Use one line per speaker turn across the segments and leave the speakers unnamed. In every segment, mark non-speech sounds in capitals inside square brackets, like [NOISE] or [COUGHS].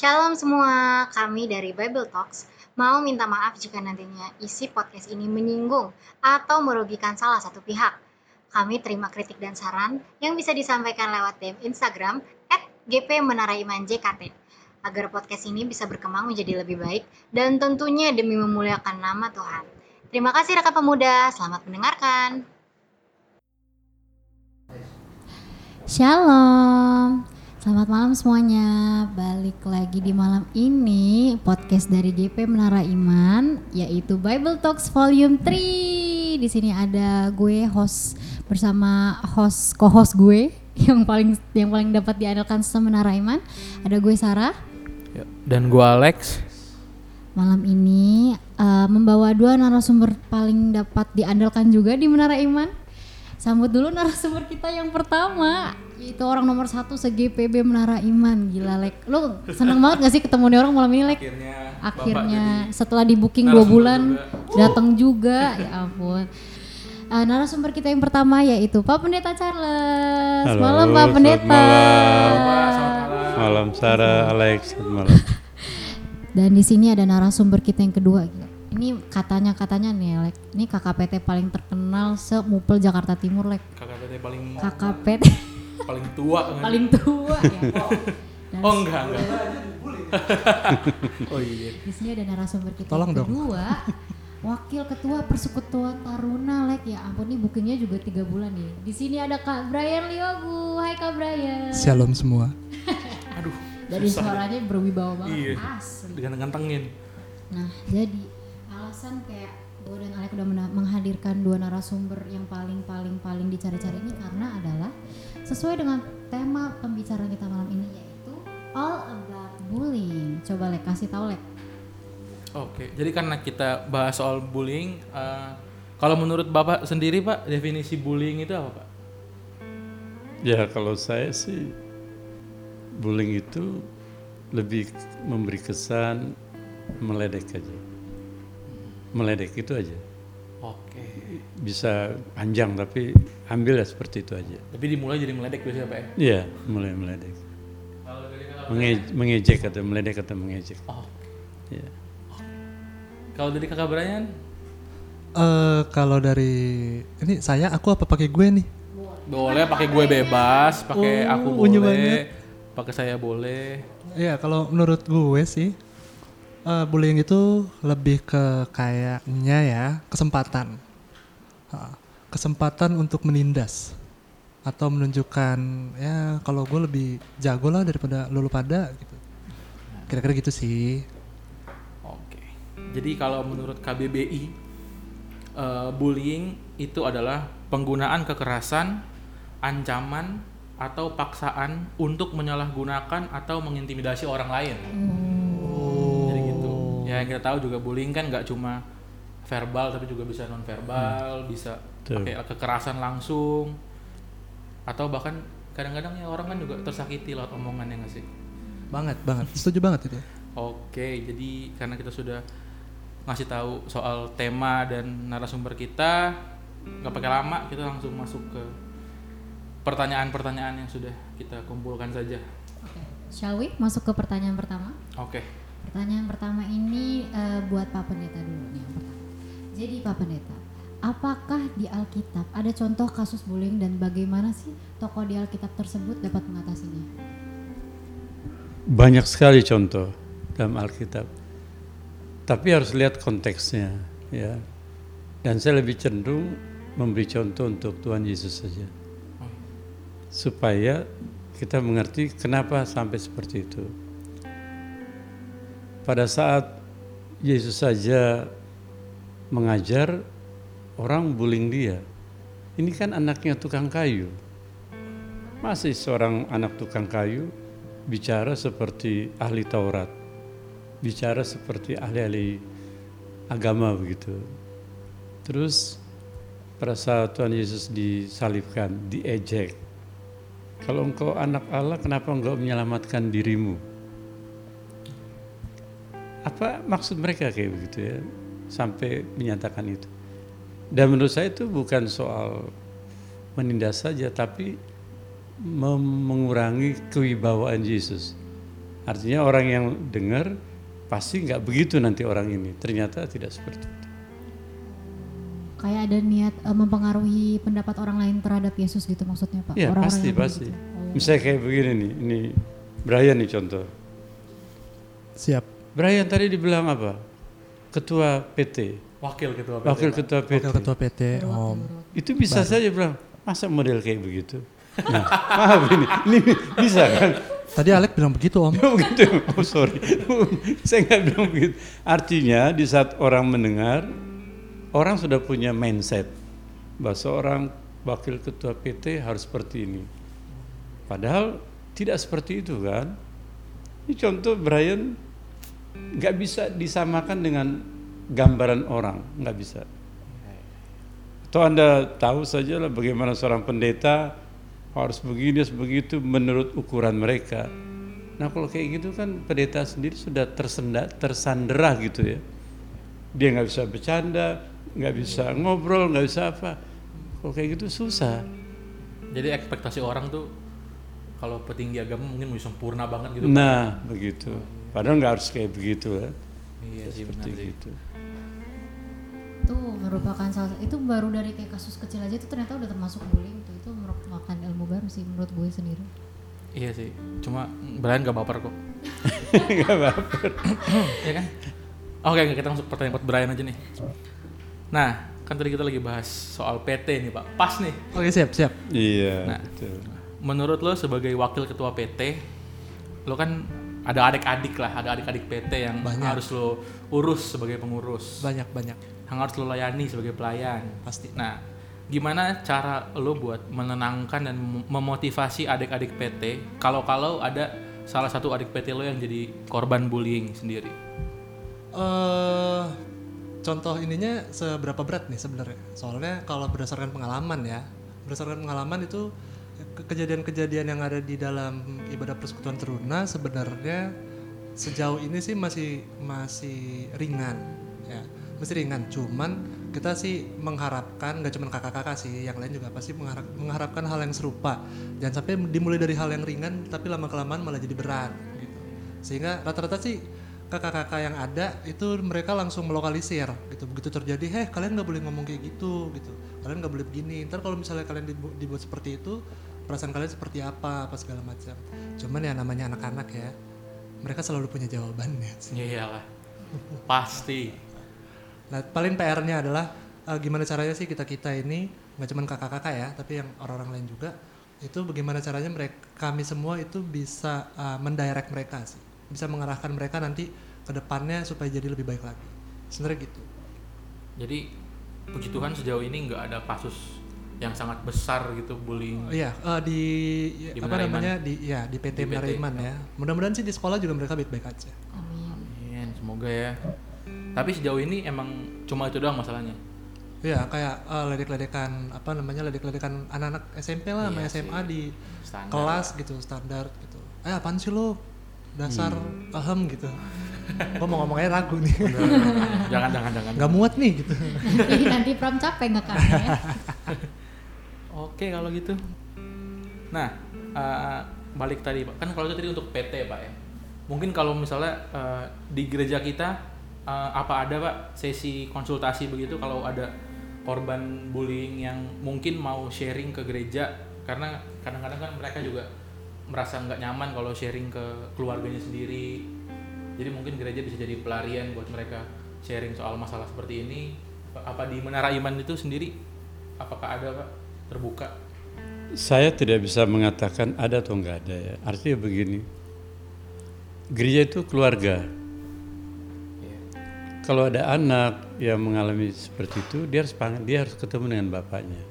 Shalom semua, kami dari Bible Talks mau minta maaf jika nantinya isi podcast ini menyinggung atau merugikan salah satu pihak. Kami terima kritik dan saran yang bisa disampaikan lewat DM Instagram at GP agar podcast ini bisa berkembang menjadi lebih baik dan tentunya demi memuliakan nama Tuhan. Terima kasih rekan pemuda, selamat mendengarkan.
Shalom, selamat malam semuanya. Balik lagi di malam ini podcast dari GP Menara Iman, yaitu Bible Talks Volume 3. Di sini ada gue host bersama host co-host gue [LAUGHS] yang paling yang paling dapat diandalkan sama Menara Iman. Ada gue Sarah.
Ya, Dan gua Alex.
Malam ini uh, membawa dua narasumber paling dapat diandalkan juga di Menara Iman. Sambut dulu narasumber kita yang pertama Itu orang nomor satu se-GPB Menara Iman Gila Lek Lu seneng banget gak sih ketemu nih orang malam ini Lek?
Akhirnya,
Akhirnya setelah di booking dua bulan
juga. [LAUGHS]
datang juga Ya ampun Uh, narasumber kita yang pertama yaitu Pak Pendeta Charles
Halo,
Malam Pak Pendeta
malam. Malam Sarah, Alex, selamat malam. [LAUGHS]
Dan di sini ada narasumber kita yang kedua. Gila. Ini katanya katanya nih, Lek. Ini KKPT paling terkenal se-Mupel Jakarta Timur, Lek.
KKPT paling
KKPT
paling tua kan?
paling tua ya. [LAUGHS] Dan
Oh enggak enggak. [LAUGHS] oh iya.
di sini ada narasumber kita
Tolong
yang
dong.
kedua. Wakil Ketua Persekutuan Taruna, Lek. Ya ampun, ini bookingnya juga tiga bulan nih. Di sini ada Kak Brian Liogu. Hai Kak Brian.
Shalom semua. [LAUGHS]
Aduh.
Dari suaranya berwibawa banget.
Iya.
Asli.
Diganteng-gantengin.
Nah, jadi alasan kayak gue dan Alek udah menghadirkan dua narasumber yang paling paling paling dicari-cari ini karena adalah sesuai dengan tema pembicaraan kita malam ini yaitu all about bullying. Coba Lek kasih tahu Lek.
Oke. Jadi karena kita bahas soal bullying, eh, kalau menurut Bapak sendiri Pak, definisi bullying itu apa Pak?
Ya kalau saya sih bullying itu lebih memberi kesan meledek aja. Meledek itu aja. Bisa panjang tapi ambil ya seperti itu aja.
Tapi dimulai jadi meledek biasanya Pak ya?
Iya, mulai meledek.
Kalau dari kakak,
Menge- mengejek atau meledek atau mengejek.
oh.
Ya.
Kalau dari kakak Brian,
Eh kalau dari ini saya aku apa pakai gue nih?
boleh pakai gue bebas, pakai
Oh,
aku
unyu
boleh, pakai saya boleh.
Iya kalau menurut gue sih eh, bullying itu lebih ke kayaknya ya kesempatan, kesempatan untuk menindas atau menunjukkan ya kalau gue lebih jago lah daripada lulu pada gitu. Kira-kira gitu sih.
Oke. Jadi kalau menurut KBBI, eh, bullying itu adalah penggunaan kekerasan, ancaman, atau paksaan untuk menyalahgunakan atau mengintimidasi orang lain. Jadi gitu. Ya yang kita tahu juga bullying kan nggak cuma verbal tapi juga bisa non verbal, bisa
Betul.
pakai kekerasan langsung, atau bahkan kadang-kadang ya orang kan juga tersakiti lewat omongan ya nggak sih?
Banget banget. Setuju banget itu.
Oke, jadi karena kita sudah ngasih tahu soal tema dan narasumber kita, nggak pakai lama, kita langsung masuk ke pertanyaan-pertanyaan yang sudah kita kumpulkan saja.
Oke. Shall we masuk ke pertanyaan pertama?
Oke,
Pertanyaan pertama ini eh, buat Pak Pendeta dulu nih yang pertama. Jadi Pak Pendeta, apakah di Alkitab ada contoh kasus bullying dan bagaimana sih tokoh di Alkitab tersebut dapat mengatasinya?
Banyak sekali contoh dalam Alkitab. Tapi harus lihat konteksnya, ya. Dan saya lebih cenderung memberi contoh untuk Tuhan Yesus saja. Supaya kita mengerti kenapa sampai seperti itu. Pada saat Yesus saja mengajar orang bullying dia. Ini kan anaknya tukang kayu. Masih seorang anak tukang kayu bicara seperti ahli Taurat, bicara seperti ahli-ahli agama begitu. Terus pada saat Tuhan Yesus disalibkan, diejek. Kalau engkau anak Allah, kenapa engkau menyelamatkan dirimu? Apa maksud mereka kayak begitu ya? Sampai menyatakan itu. Dan menurut saya itu bukan soal menindas saja, tapi mengurangi kewibawaan Yesus. Artinya orang yang dengar pasti nggak begitu nanti orang ini. Ternyata tidak seperti itu.
Kayak ada niat eh, mempengaruhi pendapat orang lain terhadap Yesus gitu maksudnya Pak?
Ya
Orang-orang
pasti
yang
pasti.
Oh.
Misalnya kayak begini nih, ini Brian nih contoh.
Siap.
Brian tadi dibilang apa? Ketua PT,
Wakil ketua PT.
wakil ketua PT.
Wakil ketua PT Om.
Itu bisa saja bilang, masa model kayak begitu? Nah, [LAUGHS] maaf ini, ini bisa kan?
Tadi Alek bilang begitu Om. [LAUGHS]
Oh gitu, oh sorry. [LAUGHS] Saya nggak bilang begitu. Artinya di saat orang mendengar, orang sudah punya mindset bahwa seorang wakil ketua PT harus seperti ini. Padahal tidak seperti itu kan. Ini contoh Brian nggak bisa disamakan dengan gambaran orang, nggak bisa. Atau Anda tahu saja lah bagaimana seorang pendeta harus begini, harus begitu menurut ukuran mereka. Nah kalau kayak gitu kan pendeta sendiri sudah tersenda, tersandera gitu ya. Dia nggak bisa bercanda, nggak bisa ngobrol, nggak bisa apa. Kalau kayak gitu susah.
Jadi ekspektasi orang tuh kalau petinggi agama mungkin mau sempurna banget gitu.
Nah begitu. Padahal nggak harus kayak begitu ya.
Iya sih benar
Seperti
sih.
gitu.
itu merupakan salah itu baru dari kayak kasus kecil aja itu ternyata udah termasuk bullying tuh itu merupakan ilmu baru sih menurut gue sendiri
Iya sih. Cuma Brian gak baper kok. [LAUGHS]
Nggak baper. [COUGHS]
Iya kan? Oke, kita masuk pertanyaan buat Brian aja nih. Nah, kan tadi kita lagi bahas soal PT nih Pak. Pas nih.
Oke siap siap.
Iya.
Nah.
betul.
Menurut lo sebagai wakil ketua PT, lo kan ada adik-adik lah, ada adik-adik PT yang
Banyak.
harus lo urus sebagai pengurus,
Banyak banyak
yang harus lo layani sebagai pelayan.
pasti.
Nah, gimana cara lo buat menenangkan dan mem- memotivasi adik-adik PT kalau-kalau ada salah satu adik PT lo yang jadi korban bullying sendiri?
eh contoh ininya seberapa berat nih sebenarnya? Soalnya kalau berdasarkan pengalaman ya, berdasarkan pengalaman itu kejadian-kejadian yang ada di dalam ibadah persekutuan teruna sebenarnya sejauh ini sih masih masih ringan ya. Masih ringan cuman kita sih mengharapkan nggak cuma kakak-kakak sih yang lain juga pasti mengharap- mengharapkan hal yang serupa. Jangan sampai dimulai dari hal yang ringan tapi lama kelamaan malah jadi berat gitu. Sehingga rata-rata sih kakak-kakak yang ada itu mereka langsung melokalisir gitu. Begitu terjadi heh kalian nggak boleh ngomong kayak gitu gitu. Kalian nggak boleh begini. Ntar kalau misalnya kalian dibu- dibuat seperti itu perasaan kalian seperti apa apa segala macam cuman ya namanya anak-anak ya mereka selalu punya jawabannya sih.
Ya iyalah. Pasti.
nah paling PR-nya adalah eh, gimana caranya sih kita kita ini nggak cuma kakak-kakak ya tapi yang orang-orang lain juga itu bagaimana caranya mereka kami semua itu bisa eh, mendirect mereka sih bisa mengarahkan mereka nanti ke depannya supaya jadi lebih baik lagi sebenarnya gitu
Jadi puji Tuhan sejauh ini nggak ada kasus yang sangat besar gitu bullying.
Oh iya, eh, di,
Di
apa
Menara
namanya di ya di PT
Di PT.
Iman ya. Mudah-mudahan sih di sekolah juga mereka baik-baik aja.
amin
Amin, semoga ya. Tapi sejauh ini emang cuma itu doang masalahnya.
Iya, kayak eh, ledek-ledekan apa namanya ledek-ledekan anak-anak SMP lah sama
Iya
SMA di
Standar.
kelas gitu standar gitu. Eh apaan sih lo? Dasar ahem gitu. Gua mau ngomongnya ragu nih. [LAUGHS]
jangan jangan jangan.
Gak muat nih gitu.
nanti nanti pram capek nggak ya [LAUGHS]
Oke kalau gitu. Nah, eh, balik tadi Pak. Kan kalau itu tadi untuk PT Pak ya. Mungkin kalau misalnya eh, di gereja kita eh, apa ada Pak sesi konsultasi begitu kalau ada korban bullying yang mungkin mau sharing ke gereja karena kadang-kadang kan mereka juga merasa nggak nyaman kalau sharing ke keluarganya sendiri. Jadi mungkin gereja bisa jadi pelarian buat mereka sharing soal masalah seperti ini. Apa di Menara Iman itu sendiri apakah ada Pak terbuka?
Saya tidak bisa mengatakan ada atau enggak ada ya. Artinya begini, gereja itu keluarga.
Iya.
Kalau ada anak yang mengalami seperti itu, dia harus panggil, dia harus ketemu dengan bapaknya.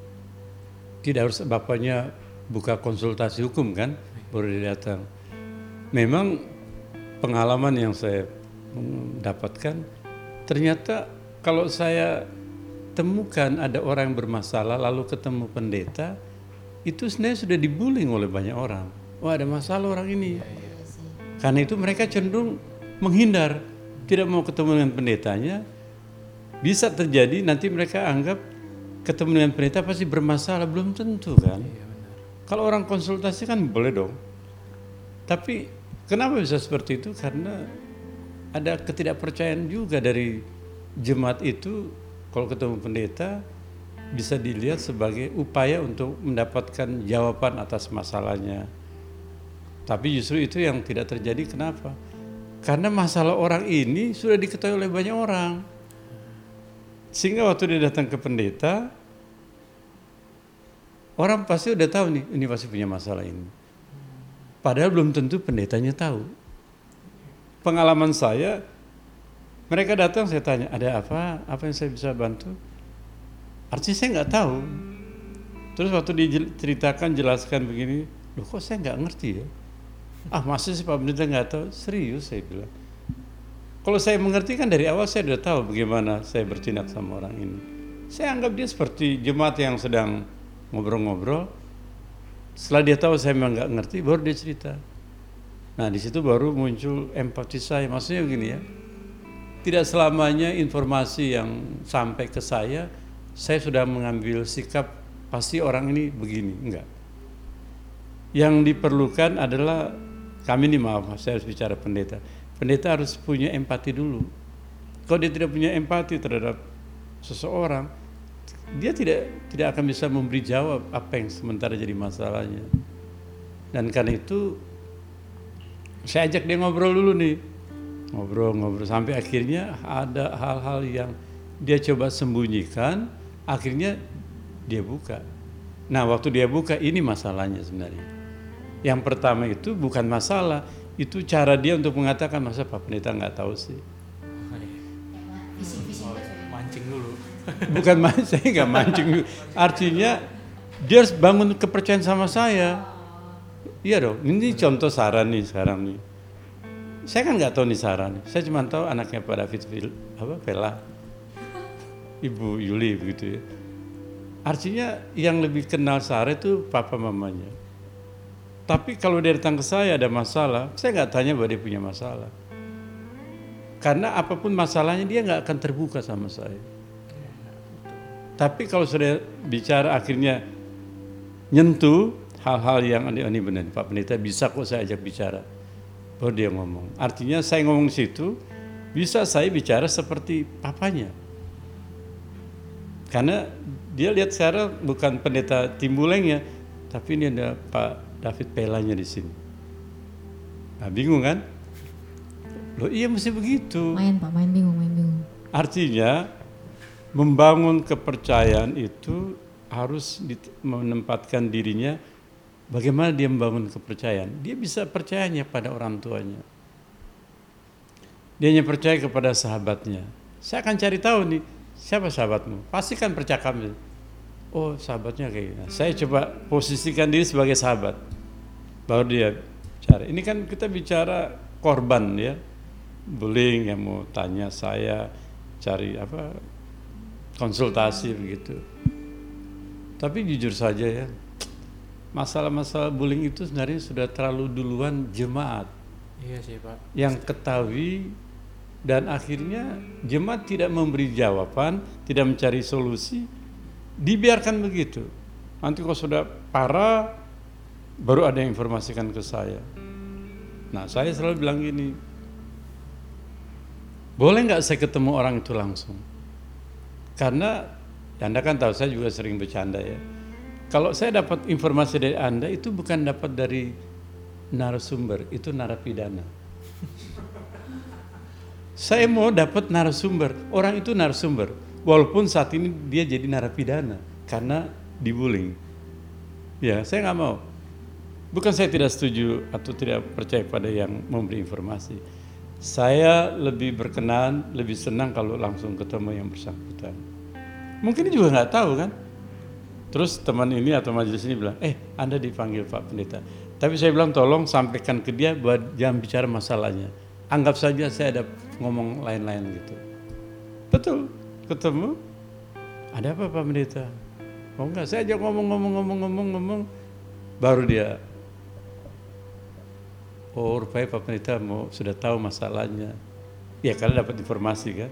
Tidak harus bapaknya buka konsultasi hukum kan, baru dia datang. Memang pengalaman yang saya dapatkan, ternyata kalau saya temukan ada orang yang bermasalah lalu ketemu pendeta, itu sebenarnya sudah dibullying oleh banyak orang. Wah ada masalah orang ini. Karena itu mereka cenderung menghindar, tidak mau ketemu dengan pendetanya. Bisa terjadi nanti mereka anggap ketemu dengan pendeta pasti bermasalah, belum tentu kan. Kalau orang konsultasi kan boleh dong. Tapi Kenapa bisa seperti itu? Karena ada ketidakpercayaan juga dari jemaat itu kalau ketemu pendeta bisa dilihat sebagai upaya untuk mendapatkan jawaban atas masalahnya. Tapi justru itu yang tidak terjadi kenapa? Karena masalah orang ini sudah diketahui oleh banyak orang. Sehingga waktu dia datang ke pendeta, orang pasti udah tahu nih, ini pasti punya masalah ini. Padahal belum tentu pendetanya tahu. Pengalaman saya, mereka datang saya tanya, ada apa? Apa yang saya bisa bantu? Artinya saya nggak tahu. Terus waktu diceritakan, jelaskan begini, loh kok saya nggak ngerti ya? Ah masa sih Pak Pendeta nggak tahu? Serius saya bilang. Kalau saya mengerti kan dari awal saya sudah tahu bagaimana saya bertindak sama orang ini. Saya anggap dia seperti jemaat yang sedang ngobrol-ngobrol. Setelah dia tahu saya memang nggak ngerti, baru dia cerita. Nah di situ baru muncul empati saya. Maksudnya begini ya, tidak selamanya informasi yang sampai ke saya, saya sudah mengambil sikap pasti orang ini begini, enggak. Yang diperlukan adalah kami ini maaf, saya harus bicara pendeta. Pendeta harus punya empati dulu. Kalau dia tidak punya empati terhadap seseorang, dia tidak tidak akan bisa memberi jawab apa yang sementara jadi masalahnya. Dan karena itu saya ajak dia ngobrol dulu nih. Ngobrol-ngobrol sampai akhirnya ada hal-hal yang dia coba sembunyikan, akhirnya dia buka. Nah, waktu dia buka ini masalahnya sebenarnya. Yang pertama itu bukan masalah, itu cara dia untuk mengatakan masa Pak Pendeta nggak tahu sih.
Mancing dulu.
bukan mancing, [LAUGHS] saya nggak mancing. Artinya dia harus bangun kepercayaan sama saya. Iya dong, ini contoh saran nih sekarang nih. Saya kan nggak tahu nih saran. Saya cuma tahu anaknya Pak David apa Vela, Ibu Yuli begitu ya. Artinya yang lebih kenal Sarah itu papa mamanya. Tapi kalau dia datang ke saya ada masalah, saya nggak tanya bahwa dia punya masalah. Karena apa pun masalahnya dia nggak akan terbuka sama saya. Tapi kalau sudah bicara akhirnya nyentuh hal-hal yang aneh-aneh benar, Pak Pendeta bisa kok saya ajak bicara. Baru dia ngomong. Artinya saya ngomong di situ, bisa saya bicara seperti papanya. Karena dia lihat sekarang bukan pendeta Timbulengnya, tapi ini ada Pak David Pelanya di sini. Nah, bingung kan? Loh iya mesti begitu.
Main Pak, main bingung, main bingung.
Artinya membangun kepercayaan itu harus menempatkan dirinya bagaimana dia membangun kepercayaan. Dia bisa percayanya pada orang tuanya. Dia hanya percaya kepada sahabatnya. Saya akan cari tahu nih, siapa sahabatmu? Pastikan percakapan. Oh sahabatnya kayak gini. Saya coba posisikan diri sebagai sahabat. Baru dia cari. Ini kan kita bicara korban ya. Bullying yang mau tanya saya cari apa konsultasi begitu. Tapi jujur saja ya, masalah-masalah bullying itu sebenarnya sudah terlalu duluan jemaat
Iya sih Pak.
yang ketahui dan akhirnya jemaat tidak memberi jawaban, tidak mencari solusi, dibiarkan begitu. Nanti kalau sudah parah, baru ada yang informasikan ke saya. Nah, saya selalu bilang gini, boleh nggak saya ketemu orang itu langsung? Karena Anda kan tahu saya juga sering bercanda ya. Kalau saya dapat informasi dari Anda itu bukan dapat dari narasumber, itu narapidana. saya mau dapat narasumber, orang itu narasumber. Walaupun saat ini dia jadi narapidana karena dibullying. Ya, saya nggak mau. Bukan saya tidak setuju atau tidak percaya pada yang memberi informasi. Saya lebih berkenan, lebih senang kalau langsung ketemu yang bersangkutan. Mungkin juga nggak tahu kan. Terus teman ini atau majelis ini bilang, eh Anda dipanggil Pak Pendeta. Tapi saya bilang tolong sampaikan ke dia buat jangan bicara masalahnya. Anggap saja saya ada ngomong lain-lain gitu. Betul, ketemu. Ada apa Pak Pendeta? Oh enggak, saya aja ngomong-ngomong-ngomong-ngomong-ngomong. Baru dia, oh rupanya Pak Pendeta mau sudah tahu masalahnya. Ya karena dapat informasi kan.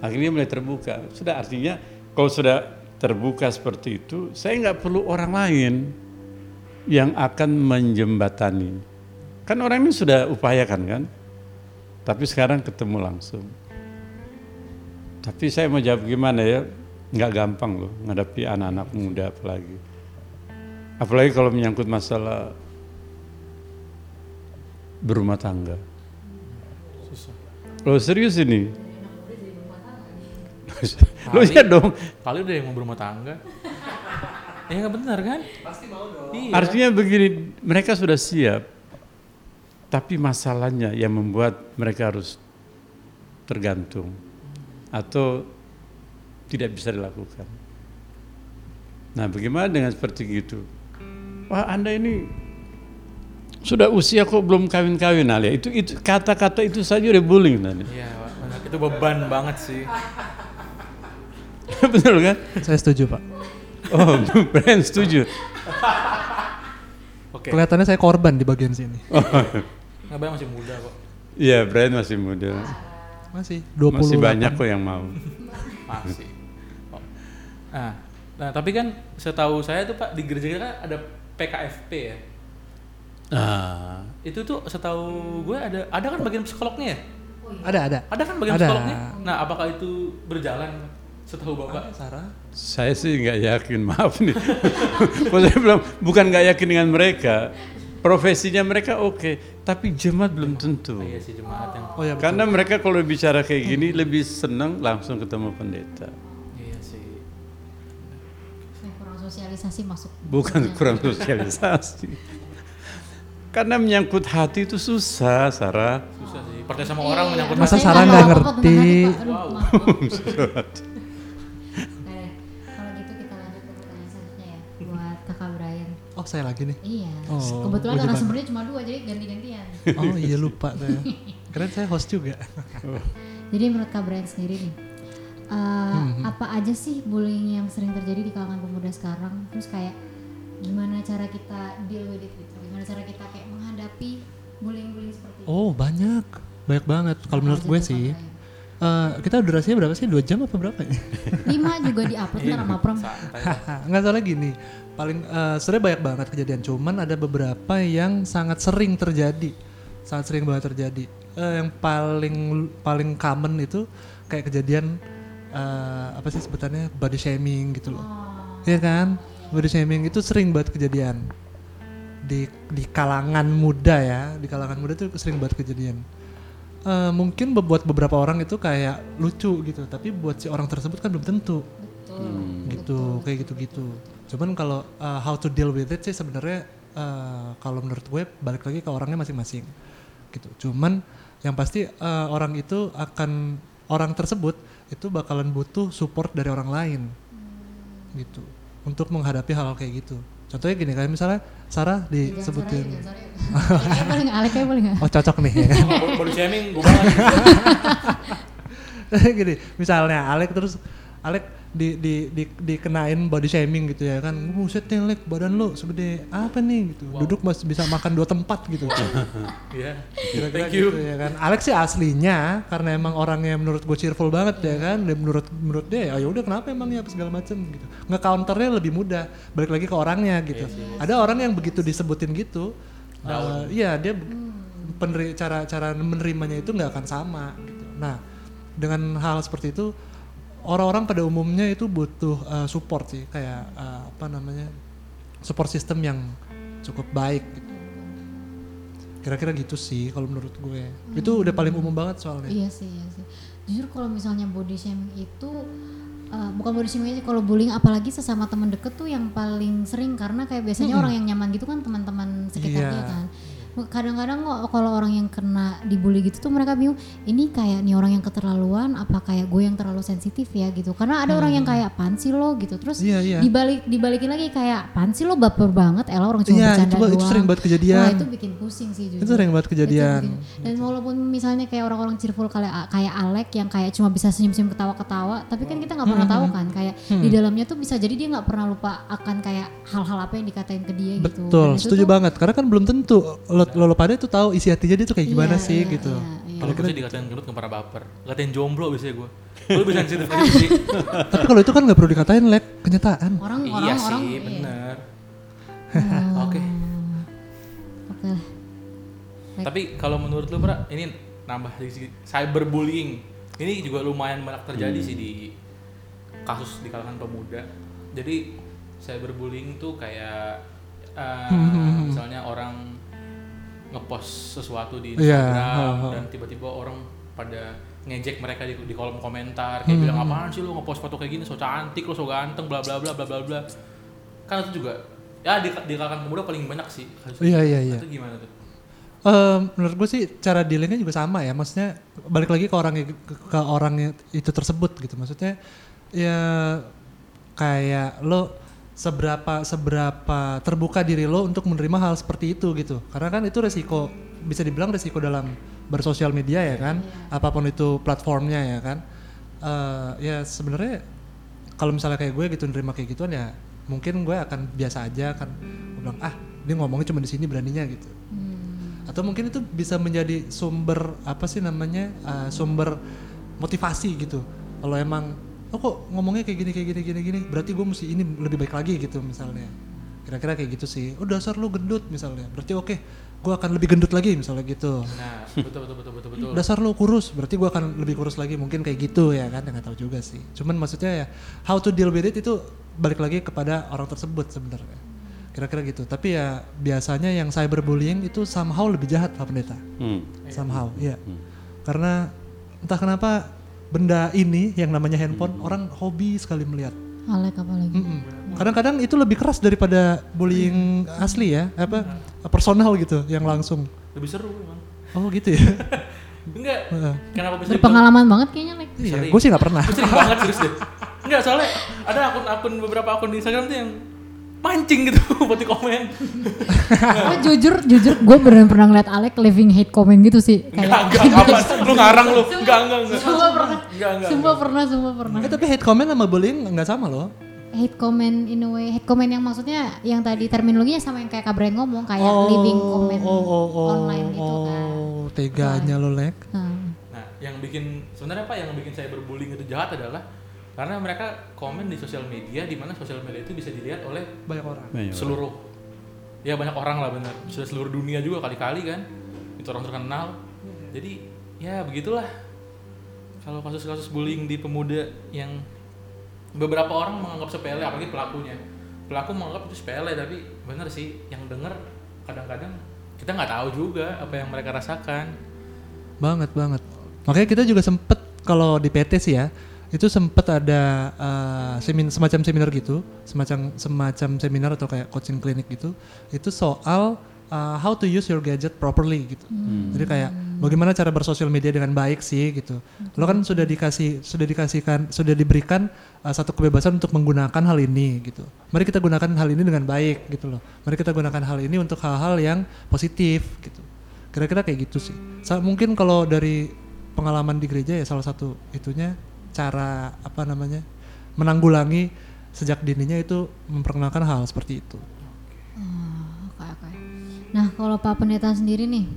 Akhirnya mulai terbuka. Sudah artinya kalau sudah terbuka seperti itu, saya nggak perlu orang lain yang akan menjembatani. Kan orang ini sudah upayakan kan, tapi sekarang ketemu langsung. Tapi saya mau jawab gimana ya, nggak gampang loh ngadapi anak-anak muda apalagi. Apalagi kalau menyangkut masalah berumah tangga.
Susah.
Lo serius ini? Lo [LAUGHS] ya dong.
Kali udah yang mau berumah tangga. Ya nggak benar kan? Pasti mau dong. Iya.
Artinya begini, mereka sudah siap, tapi masalahnya yang membuat mereka harus tergantung atau tidak bisa dilakukan. Nah, bagaimana dengan seperti itu? Wah, Anda ini sudah usia kok belum kawin-kawin, Alia. Itu itu kata-kata itu saja udah bullying tadi.
Iya, itu beban banget sih. [LAUGHS]
Betul kan?
Saya setuju pak.
Oh, [LAUGHS] Brian setuju.
Oke.
Kelihatannya saya korban di bagian sini. [LAUGHS]
Nggak bayang masih muda kok.
Iya, Brian masih muda.
Masih 20
Masih banyak kok yang mau.
Masih. Oh. Nah, nah, tapi kan setahu saya tuh Pak di gereja kita kan ada PKFP ya.
Ah,
Itu tuh setahu gue ada ada kan bagian psikolognya ya?
Ada ada.
Ada kan bagian
Ada.
psikolognya? Nah, apakah itu berjalan setahu Bapak?
Sarah.
Saya sih nggak yakin, maaf nih. [LAUGHS] Saya bilang bukan nggak yakin dengan mereka, profesinya mereka oke, tapi jemaat belum tentu.
Oh, iya sih jemaat yang
Oh ya betul.
Karena mereka kalau bicara kayak gini lebih senang langsung ketemu pendeta,
iya sih.
Kurang sosialisasi masuk.
bukan [LAUGHS] kurang sosialisasi. Karena menyangkut hati itu susah, Sarah.
Susah sih. Percaya sama orang menyangkut
Masa
hati.
Sarah nggak ngerti?
Wow. [LAUGHS]
saya lagi nih.
Iya.
Oh,
Kebetulan
gimana?
narasumbernya cuma dua jadi ganti-gantian.
Oh iya lupa saya. Keren saya host juga.
Jadi menurut Kak Brian sendiri nih, eh,
Hmm.
apa aja sih bullying yang sering terjadi di kalangan pemuda sekarang? Terus kayak gimana cara kita deal with it gitu? Gimana cara kita kayak menghadapi bullying-bullying seperti itu?
Oh banyak, banyak banget. Kalau menurut gue sih, eh, kita durasinya berapa sih? Dua jam apa berapa ya?
Lima juga di upload ntar sama prom.
Santai. [LAUGHS]
Nggak salah gini. Paling eh, sebenarnya banyak banget kejadian. Cuman ada beberapa yang sangat sering terjadi, sangat sering banget terjadi. Eh, yang paling paling common itu kayak kejadian eh, apa sih sebutannya body shaming gitu loh. Iya kan? Body shaming itu sering banget kejadian di di kalangan muda ya, di kalangan muda tuh sering banget kejadian. Eh, mungkin buat beberapa orang itu kayak lucu gitu, tapi buat si orang tersebut kan belum tentu gitu, kayak gitu-gitu. Cuman kalau uh, how to deal with it sih sebenarnya uh, kalau menurut gue balik lagi ke orangnya masing-masing gitu. Cuman yang pasti uh, orang itu akan orang tersebut itu bakalan butuh support dari orang lain gitu untuk menghadapi hal-hal kayak gitu. Contohnya gini kayak misalnya Sarah disebutin,
boleh nggak? Boleh nggak?
oh cocok nih ya kan?
Body shaming gue banget. [LAUGHS] [LAUGHS]
gini misalnya Alek terus Alek di, di, di, dikenain body shaming gitu ya kan. Buset nih Alek badan lu segede apa nih? Gitu. Duduk masih bisa makan dua tempat gitu.
Iya.
Kira-kira
Thank you.
gitu ya kan. Alex sih aslinya karena emang orangnya menurut gue cheerful banget ya kan dan menurut menurut dia ya udah kenapa emangnya apa segala macem gitu. Nge counternya lebih mudah balik lagi ke orangnya gitu. Ada orang yang begitu disebutin gitu eh, iya dia peneri- cara cara menerimanya itu nggak akan sama gitu. Nah dengan hal seperti itu orang-orang pada umumnya itu butuh eh, support sih kayak eh, apa namanya support system yang cukup baik gitu kira-kira gitu sih kalau menurut gue itu udah paling umum banget soalnya
Iya sih, iya sih. Jujur kalau misalnya body shaming itu uh, bukan body shaming aja kalau bullying apalagi sesama teman deket tuh yang paling sering karena kayak biasanya orang yang nyaman gitu kan teman-teman sekitarnya
Iya.
kan. Kadang-kadang kok kalau orang yang kena dibully gitu tuh mereka bingung ini kayak nih orang yang keterlaluan apa kayak gue yang terlalu sensitif ya gitu. Karena ada orang yang kayak pan sih lo gitu. Terus
Iya, iya.
dibalik dibalikin lagi kayak pan sih lo baper banget Ella orang cuma
Iya,
bercanda
itu, itu
doang.
sering banget kejadian
Wah itu bikin pusing sih jujur.
itu sering banget kejadian
bikin- Dan walaupun misalnya kayak orang-orang cheerful kayak kayak Alek yang kayak cuma bisa senyum-senyum ketawa-ketawa, tapi kan kita nggak pernah
Hmm,
tahu kan kayak di dalamnya tuh bisa jadi dia nggak pernah lupa akan kayak hal-hal apa yang dikatain ke dia gitu.
betul setuju
tuh-
banget karena kan belum tentu lo, lo, lo pada itu tahu isi hatinya dia tuh kayak gimana
Iya,
sih
iya,
gitu
iya, iya.
Kalau gue sih dikatain gendut nggak pernah baper. Dikatain jomblo biasanya gue. Gue lebih sensitif aja sih. [LAUGHS]
tapi kalau itu kan nggak perlu dikatain lek kenyataan
Orang
iya
orang
sih,
orang iya.
bener.
Oh,
Oke.
Oke. lah.
Tapi kalau menurut lu, Bra, ini nambah segi cyberbullying. Ini juga lumayan banyak terjadi sih di kasus di kalangan pemuda. Jadi cyberbullying tuh kayak uh, misalnya orang ngepost sesuatu di
Iya,
Instagram
ha, ha.
dan tiba-tiba orang pada ngejek mereka di, di kolom komentar kayak bilang apaan sih lu ngepost foto kayak gini so cantik lu so ganteng bla bla bla bla bla bla kan itu juga ya di, di kalangan pemuda paling banyak sih.
Iya iya iya.
itu gimana tuh
Eh, menurut gue sih cara dealingnya juga sama ya. Maksudnya balik lagi ke orang ke, ke orang itu tersebut gitu. Maksudnya ya kayak lo seberapa seberapa terbuka diri lo untuk menerima hal seperti itu gitu. Karena kan itu resiko bisa dibilang resiko dalam bersosial media ya kan. Apa pun itu platformnya ya kan. Eh, ya sebenarnya kalau misalnya kayak gue gitu nerima kayak gituan ya mungkin gue akan biasa aja kan. Gue bilang ah dia ngomongnya cuma di sini beraninya gitu atau mungkin itu bisa menjadi sumber apa sih namanya uh, sumber motivasi gitu kalau emang oh kok ngomongnya kayak gini kayak gini gini gini? Berarti gue mesti ini lebih baik lagi gitu misalnya. Kira-kira kayak gitu sih. Oh dasar lu gendut misalnya. Berarti oke gue akan lebih gendut lagi misalnya gitu.
Nah betul betul betul betul betul.
Dasar lu kurus berarti gue akan lebih kurus lagi mungkin kayak gitu ya kan nggak tahu juga sih. Cuman maksudnya ya how to deal with it itu balik lagi kepada orang tersebut sebenarnya. Kira-kira gitu. Tapi ya biasanya yang cyberbullying itu somehow lebih jahat Pak Pendeta.
Hmm.
somehow iya. Karena entah kenapa benda ini yang namanya handphone orang hobi sekali melihat
Alek apalagi.
Mm-mm. kadang-kadang itu lebih keras daripada bullying asli ya apa personal gitu yang langsung
lebih seru emang
oh gitu ya [LAUGHS]
enggak
Heeh.
kenapa bisa
Berpengalaman banget kayaknya, Lek.
iya gue sih nggak pernah
Gue sering banget serius [LAUGHS] deh enggak soalnya ada akun-akun beberapa akun di Instagram tuh yang mancing gitu [LAUGHS] buat di komen
Oh, jujur, jujur gue beneran pernah ngeliat Alek living hate comment gitu sih.
enggak
Kayak
enggak apa? Lu ngarang lu. Enggak enggak enggak
Sumpah pernah.
enggak enggak
Sumpah pernah, sumpah pernah.
eh, tapi hate comment sama bullying nggak sama loh.
Hate comment in a way, hate comment yang maksudnya yang tadi terminologinya sama yang kayak Kabre ngomong kayak living comment
oh, oh, oh,
online gitu kan.
oh, teganya lo lek.
Nah,
Nah, yang bikin sebenarnya apa yang bikin saya berbullying itu jahat adalah karena mereka komen di sosial media di mana sosial media itu bisa dilihat oleh
banyak orang.
Banyak
seluruh. Ya banyak orang lah benar sudah seluruh dunia juga kali-kali kan? Itu orang terkenal. Jadi ya begitulah. Kalau kasus-kasus bullying di pemuda yang beberapa orang menganggap sepele apalagi pelakunya. Pelaku menganggap itu sepele tapi bener sih yang denger kadang-kadang kita nggak tahu juga apa yang mereka rasakan.
Banget banget. Makanya kita juga sempet kalau di PT sih ya itu sempet ada uh, semin semacam seminar gitu semacam semacam seminar atau kayak coaching klinik gitu. Itu soal uh, how to use your gadget properly gitu. Jadi kayak bagaimana cara bersosial media dengan baik sih gitu. Lo kan sudah dikasih sudah dikasihkan sudah diberikan uh, satu kebebasan untuk menggunakan hal ini gitu. Mari kita gunakan hal ini dengan baik gitu loh. Mari kita gunakan hal ini untuk hal-hal yang positif gitu. Kira-kira kayak gitu sih. Sa- mungkin kalau dari pengalaman di gereja ya salah satu itunya cara apa namanya menanggulangi sejak dininya itu memperkenalkan hal seperti itu
oke oke. Nah, kalau Pak Pendeta sendiri nih,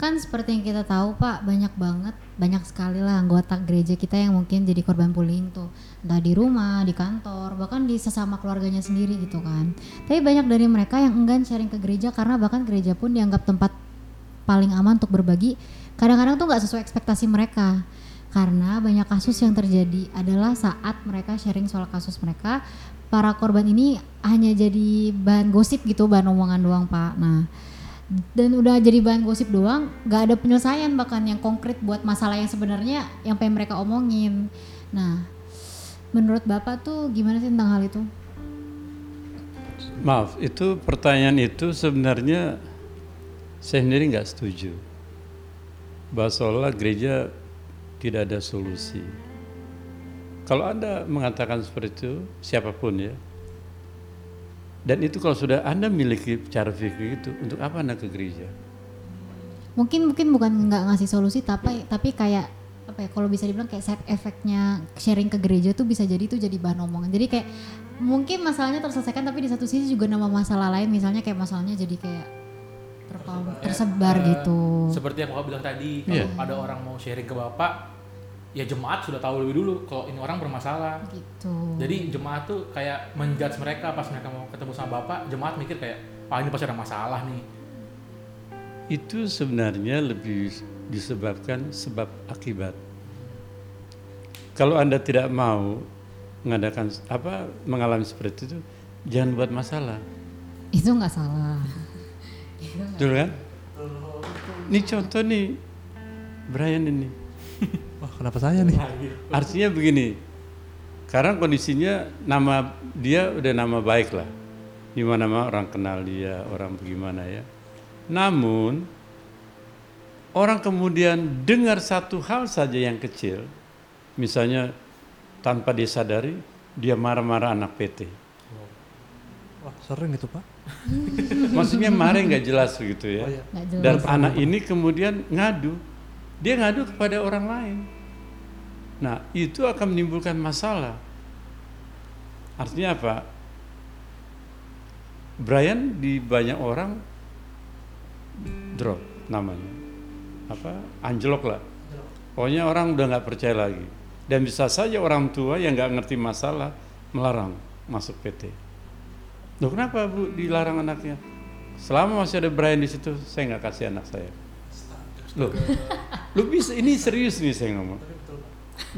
kan seperti yang kita tahu Pak, banyak banget, banyak sekali lah anggota gereja kita yang mungkin jadi korban bullying tuh, entah di rumah, di kantor, bahkan di sesama keluarganya sendiri gitu kan. Tapi banyak dari mereka yang enggan sharing ke gereja karena bahkan gereja pun dianggap tempat paling aman untuk berbagi. Kadang-kadang tuh nggak sesuai ekspektasi mereka. Karena banyak kasus yang terjadi adalah saat mereka sharing soal kasus mereka, para korban ini hanya jadi bahan gosip gitu, bahan omongan doang Pak. Nah, dan udah jadi bahan gosip doang, nggak ada penyelesaian bahkan yang konkret buat masalah yang sebenarnya yang pengen mereka omongin. Nah, menurut Bapak tuh gimana sih tentang hal itu?
Maaf, itu pertanyaan itu sebenarnya saya sendiri nggak setuju. Bahwa seolah gereja tidak ada solusi. Kalau Anda mengatakan seperti itu, siapa pun ya, dan itu kalau sudah Anda miliki cara pikir itu, untuk apa Anda ke gereja?
Mungkin mungkin bukan nggak ngasih solusi tapi tapi kayak apa ya kalau bisa dibilang kayak side effectnya sharing ke gereja tuh bisa jadi tuh jadi bahan omongan. Jadi kayak mungkin masalahnya terselesaikan tapi di satu sisi juga nama masalah lain misalnya kayak masalahnya jadi kayak terpaut, tersebar
Eh,
gitu.
Seperti yang Bapak bilang tadi, kalau
Iya.
ada orang mau sharing ke Bapak, ya jemaat sudah tahu lebih dulu kalau ini orang bermasalah.
Gitu.
Jadi jemaat tuh kayak menjudge mereka pas mereka mau ketemu sama Bapak, jemaat mikir kayak, "Pak ini pasti ada masalah nih."
itu sebenarnya lebih disebabkan sebab akibat. Kalau Anda tidak mau mengadakan apa mengalami seperti itu, jangan buat masalah.
Itu nggak salah.
Betul kan? Ini contoh nih Brian ini. [LAUGHS]
Kenapa saya nih?
Artinya begini, karena kondisinya nama dia udah nama baik lah, di mana mana orang kenal dia, orang bagaimana ya. Namun orang kemudian dengar satu hal saja yang kecil, misalnya tanpa disadari dia marah-marah anak PT.
Wah, sering itu, Pak. [LAUGHS]
Maksudnya marah nggak jelas begitu ya.
Oh, iya.
Nggak jelas.
Dan anak ini kemudian ngadu, dia ngadu kepada orang lain. Nah, itu akan menimbulkan masalah. Artinya apa? Brian di banyak orang drop namanya. Apa? Anjlok lah. Pokoknya orang udah nggak percaya lagi. Dan bisa saja orang tua yang nggak ngerti masalah melarang masuk PT. Loh kenapa bu dilarang anaknya? Selama masih ada Brian di situ, saya nggak kasih anak saya. Loh, lu bisa ini serius nih saya ngomong.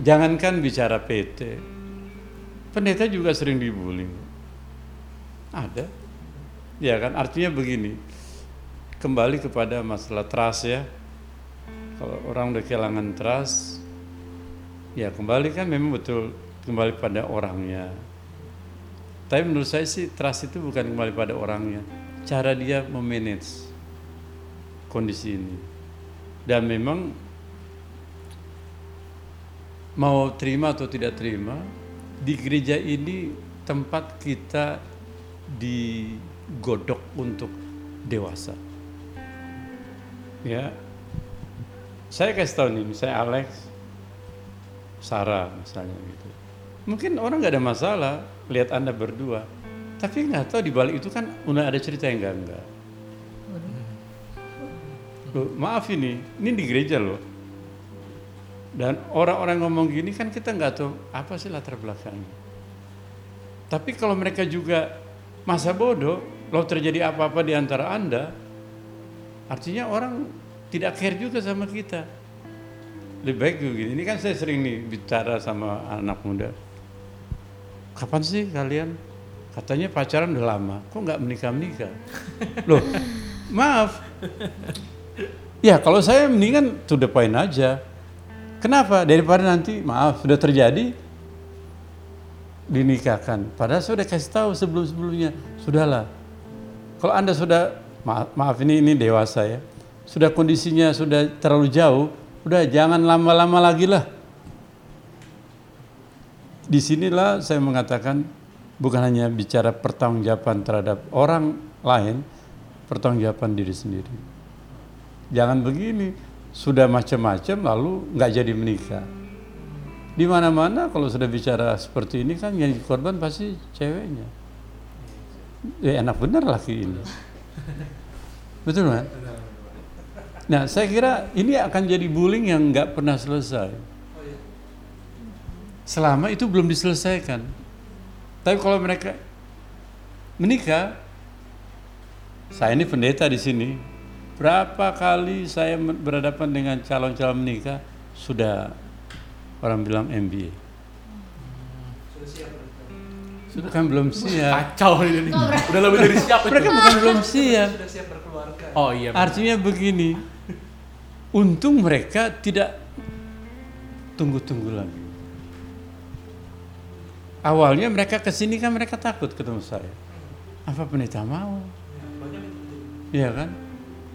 Jangankan bicara PT, pendeta juga sering dibully. Ada, ya kan? Artinya begini, kembali kepada masalah trust ya. Kalau orang udah kehilangan trust, ya kembali kan memang betul kembali pada orangnya. Tapi menurut saya sih trust itu bukan kembali pada orangnya, cara dia memanage kondisi ini. Dan memang mau terima atau tidak terima, di gereja ini tempat kita digodok untuk dewasa. Ya, saya kasih tahu nih, misalnya Alex, Sarah misalnya gitu. Mungkin orang nggak ada masalah lihat anda berdua, tapi nggak tahu di balik itu kan udah ada cerita yang enggak enggak. Loh, maaf ini, ini di gereja loh. Dan orang-orang ngomong gini kan kita nggak tahu apa sih latar belakangnya. Tapi kalau mereka juga masa bodoh, kalau terjadi apa-apa di antara anda, artinya orang tidak care juga sama kita. Lebih baik begini. Ini kan saya sering nih bicara sama anak muda. Kapan sih kalian? Katanya pacaran udah lama. Kok nggak menikah menikah? [LAUGHS] Loh, maaf. Ya kalau saya mendingan to the point aja. Kenapa? Daripada nanti maaf sudah terjadi dinikahkan. Padahal sudah kasih tahu sebelum-sebelumnya. Sudahlah. Kalau Anda sudah maaf, maaf ini ini dewasa ya. Sudah kondisinya sudah terlalu jauh, udah jangan lama-lama lagi lah. Di sinilah saya mengatakan bukan hanya bicara pertanggungjawaban terhadap orang lain, pertanggungjawaban diri sendiri. Jangan begini, sudah macam-macam lalu nggak jadi menikah. Di mana-mana kalau sudah bicara seperti ini kan yang korban pasti ceweknya. Ya enak benar laki ini. Betul kan? Nah saya kira ini akan jadi bullying yang nggak pernah selesai. Selama itu belum diselesaikan. Tapi kalau mereka menikah, saya ini pendeta di sini, Berapa kali saya berhadapan dengan calon-calon menikah sudah orang bilang MBA. Sudah kan belum siap.
Kacau ini. Udah lebih dari siap itu.
Mereka bukan belum siap.
Oh iya. benar.
Artinya begini. Untung mereka tidak tunggu-tunggu lagi. Awalnya mereka ke sini kan mereka takut ketemu saya. Apa pendeta mau? Iya kan?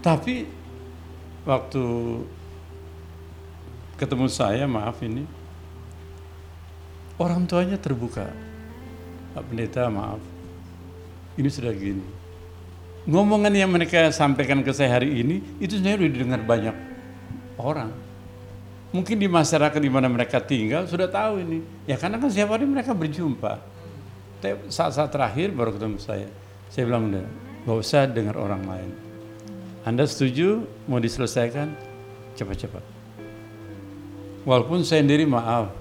Tapi waktu ketemu saya, maaf ini, orang tuanya terbuka. Pak Pendeta, maaf, ini sudah gini. Ngomongan yang mereka sampaikan ke saya hari ini, itu sebenarnya sudah didengar banyak orang. Mungkin di masyarakat di mana mereka tinggal sudah tahu ini. Ya karena kan setiap hari mereka berjumpa. Saat-saat terakhir baru ketemu saya. Saya bilang, gak usah dengar orang lain anda setuju mau diselesaikan cepat-cepat. Walaupun saya sendiri maaf,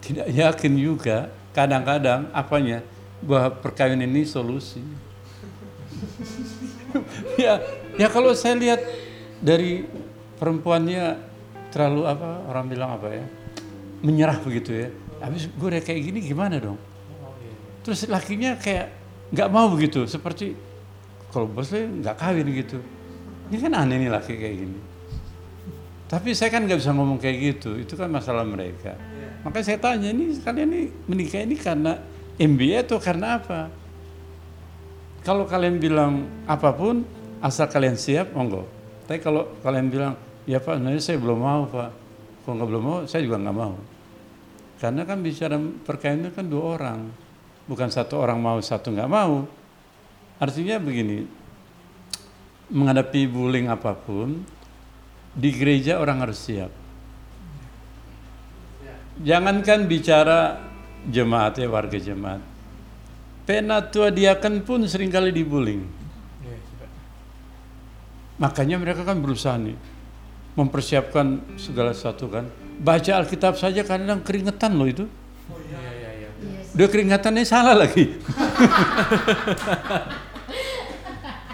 tidak yakin juga kadang-kadang apanya bahwa perkawinan ini solusi. [LAUGHS] ya, ya kalau saya lihat dari perempuannya terlalu apa orang bilang apa ya menyerah begitu ya habis gue kayak gini gimana dong terus lakinya kayak nggak mau begitu seperti kalau bosnya nggak kawin gitu ini kan aneh nih laki kayak gini. Tapi saya kan nggak bisa ngomong kayak gitu itu kan masalah mereka. Makanya saya tanya ini kalian ini menikah ini karena MBA atau karena apa? Kalau kalian bilang apa pun asal kalian siap monggo. Tapi kalau kalian bilang ya pak sebenarnya saya belum mau pak. Kalau nggak belum mau saya juga nggak mau. Karena kan bicara perkawinannya kan dua orang. Bukan satu orang mau satu nggak mau. Artinya begini menghadapi bullying apa pun di gereja orang harus siap. Jangankan bicara jemaat ya warga jemaat. Penatua diakan pun sering kali dibullying. Makanya mereka kan berusaha nih mempersiapkan segala sesuatu kan. Baca Alkitab saja kadang keringetan loh itu. Udah keringatannya salah lagi [LAUGHS]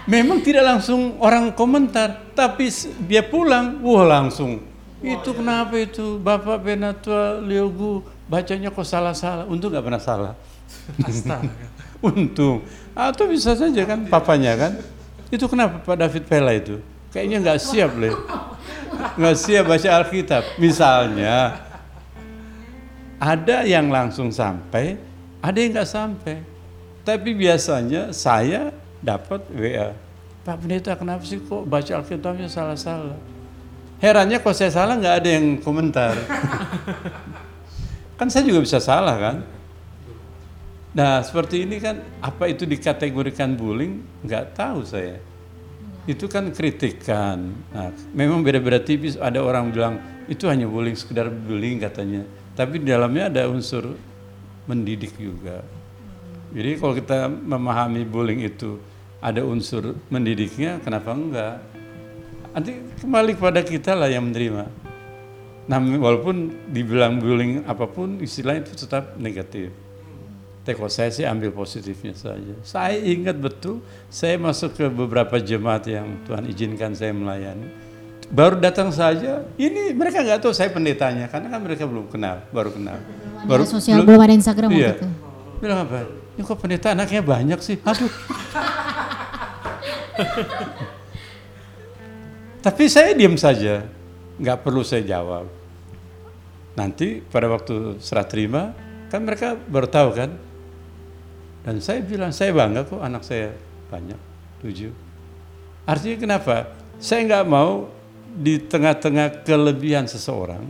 memang tidak langsung orang komentar tapi dia pulang wah langsung. Itu kenapa itu? Bapak Benatua Liogu bacanya kok salah-salah? Untung nggak pernah salah. [LAUGHS] Untung. Atau bisa saja kan papanya kan? Itu kenapa Pak David Pella itu? Kayaknya nggak siap leh nggak siap baca Alkitab misalnya. Ada yang langsung sampai ada yang nggak sampai. Tapi biasanya saya dapat WA Pak Pendeta kenapa sih kok baca Alkitabnya salah-salah herannya kok saya salah nggak ada yang komentar [LAUGHS] kan saya juga bisa salah kan Nah, seperti ini kan apa itu dikategorikan bullying? Nggak tahu saya. Itu kan kritikan. Nah, memang beda-beda tipis. Ada orang bilang itu hanya bullying, sekedar bullying katanya. Tapi di dalamnya ada unsur mendidik juga. Jadi kalau kita memahami bullying itu ada unsur mendidiknya, kenapa enggak? Nanti kembali kepada kita lah yang menerima. Nah, walaupun dibilang bullying apa pun, istilahnya itu tetap negatif. Tapi kalau saya sih ambil positifnya saja. Saya ingat betul, saya masuk ke beberapa jemaat yang Tuhan izinkan saya melayani. Baru datang saja, ini mereka nggak tahu saya pendetanya, karena kan mereka belum kenal, baru kenal.
Ada sosial belum ada Instagram waktu
iya.
itu.
Bilang apa? Ini kok pendeta anaknya banyak sih? Aduh. Tapi saya diam saja, nggak perlu saya jawab. Nanti pada waktu serah terima, kan mereka baru kan. Dan saya bilang, saya bangga kok anak saya banyak, tujuh. Artinya kenapa? Saya nggak mau di tengah-tengah kelebihan seseorang,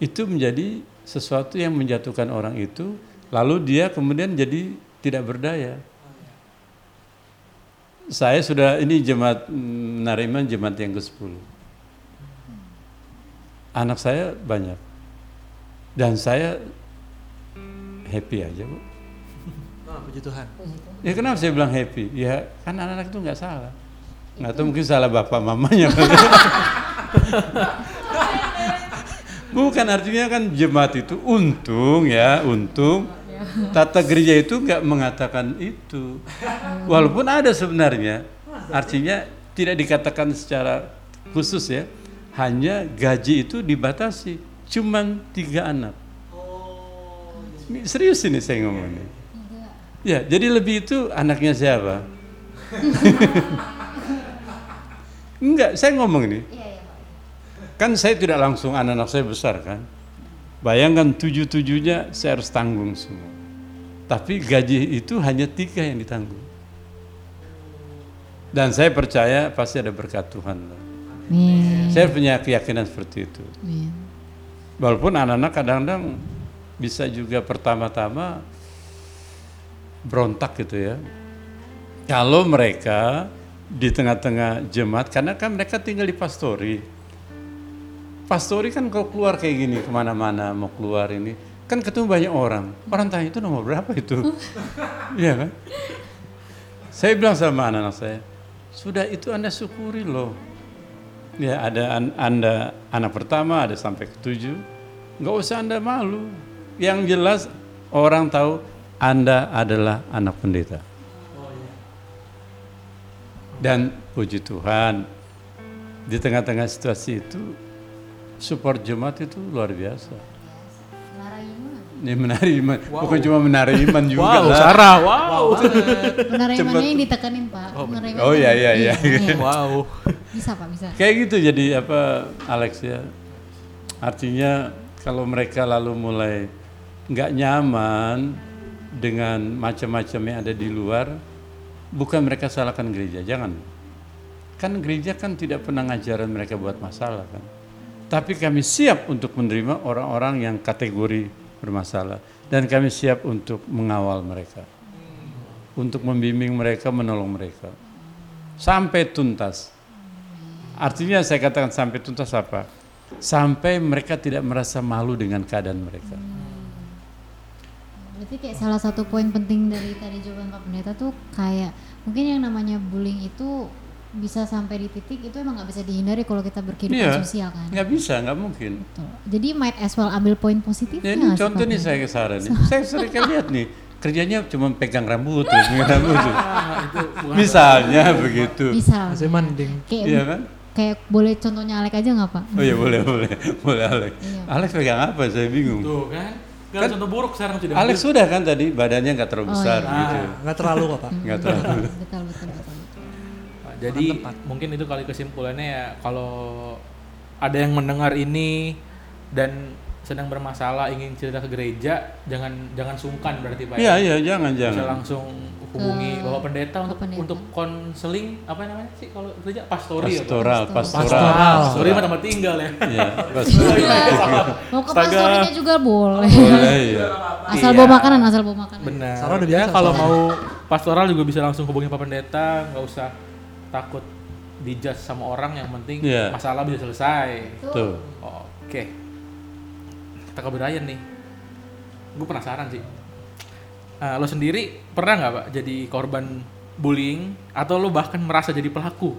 itu menjadi sesuatu yang menjatuhkan orang itu, lalu dia kemudian jadi tidak berdaya. Saya sudah ini jemaat mm, Nariman jemaat yang ke-10. Anak saya banyak. Dan saya happy aja, Bu.
Oh, puji Tuhan.
Ya kenapa saya bilang happy? Ya kan anak-anak itu nggak salah. Nggak tahu mungkin salah bapak mamanya. [LAUGHS] Bukan artinya kan jemaat itu untung ya, untung. Tata gereja itu nggak mengatakan itu. Walaupun ada sebenarnya, artinya tidak dikatakan secara khusus ya. Hanya gaji itu dibatasi, cuman tiga anak. Ini serius ini saya ngomongnya. Ya, jadi lebih itu anaknya siapa? [LAUGHS] Enggak, saya ngomong ini. Kan saya tidak langsung anak-anak saya besar kan. Bayangkan tujuh-tujuhnya saya harus tanggung semua. Tapi gaji itu hanya tiga yang ditanggung. Dan saya percaya pasti ada berkat Tuhan.
Amin.
Saya punya keyakinan seperti itu.
Amin.
Walaupun anak-anak kadang-kadang bisa juga pertama-tama berontak gitu ya. Kalau mereka di tengah-tengah jemaat, karena kan mereka tinggal di pastori. Pastori kan kalau keluar kayak gini ke mana-mana mau keluar ini, kan ketemu banyak orang. Orang tanya itu nomor berapa itu? [LAUGHS] Iya kan? Saya bilang sama anak-anak saya, sudah itu anda syukuri loh. Ya ada an- anda anak pertama ada sampai ketujuh, nggak usah anda malu. Yang jelas orang tahu anda adalah anak pendeta. Dan puji Tuhan, di tengah-tengah situasi itu support jemaat itu luar biasa.
Menara Iman.
Ini menari iman, bukan cuma menari iman juga
Wow,
lah.
Sarah, wow.
Menara
Cepet.
Imannya yang ditekanin Pak. Menara Iman
Oh, iya, iya, iya. [LAUGHS]
wow.
Bisa Pak, bisa.
Kayak gitu jadi apa Alex ya. Artinya kalau mereka lalu mulai nggak nyaman dengan macam-macam yang ada di luar, bukan mereka salahkan gereja, jangan. Kan gereja kan tidak pernah ngajaran mereka buat masalah kan. Tapi kami siap untuk menerima orang-orang yang kategori bermasalah dan kami siap untuk mengawal mereka. Untuk membimbing mereka, menolong mereka. Sampai tuntas. Artinya saya katakan sampai tuntas apa? Sampai mereka tidak merasa malu dengan keadaan mereka.
Berarti kayak salah satu poin penting dari tadi jawaban Pak Pendeta tuh kayak mungkin yang namanya bullying itu bisa sampai di titik itu emang nggak bisa dihindari kalau kita berkehidupan
Iya.
sosial kan.
Nggak bisa, nggak mungkin.
Betul. Jadi might as well ambil poin positifnya.
Ya,
sih,
contoh nih saya ke Sarah nih. [LAUGHS] Saya sering lihat nih, kerjanya cuma pegang rambut, terus pegang rambut. [LAUGHS] tuh. Misalnya begitu.
Bisa.
Masih mending.
Kayak
Iya kan?
kayak boleh contohnya Alek aja nggak Pak?
Oh iya boleh, boleh. Boleh Alex.
Iya.
Alex pegang apa? Saya bingung.
Tuh kan. Gak contoh buruk sekarang sudah.
Alex sudah kan tadi badannya nggak terlalu
Oh,
besar
iya.
gitu.
Nggak terlalu kok pak.
Nggak terlalu. [LAUGHS]
betul betul betul.
Jadi mungkin itu kali kesimpulannya ya kalau ada yang mendengar ini dan sedang bermasalah ingin cerita ke gereja jangan jangan sungkan berarti Pak.
Iya
ya.
iya jangan
Bisa
jangan.
langsung hubungi
Ke
Bapak Pendeta untuk
pendeta.
untuk konseling apa namanya sih kalau gereja pastori ya. Pak?
Pastoral, pastoral.
Pastoral.
Pastori mah tempat tinggal ya.
Iya, [LAUGHS] pastoral.
Mau ke
Astaga.
pastornya juga boleh.
Boleh ya.
Asal
Iya.
bawa makanan, asal bawa makanan.
Benar. Ya, kalau mau pastoral juga bisa langsung hubungi Pak Pendeta, nggak usah takut dijudge sama orang yang penting
Iya.
masalah bisa selesai.
Tuh.
Oke. Kita ke Brian nih. Gue penasaran sih. Eh, lo sendiri pernah nggak pak jadi korban bullying atau lo bahkan merasa jadi pelaku?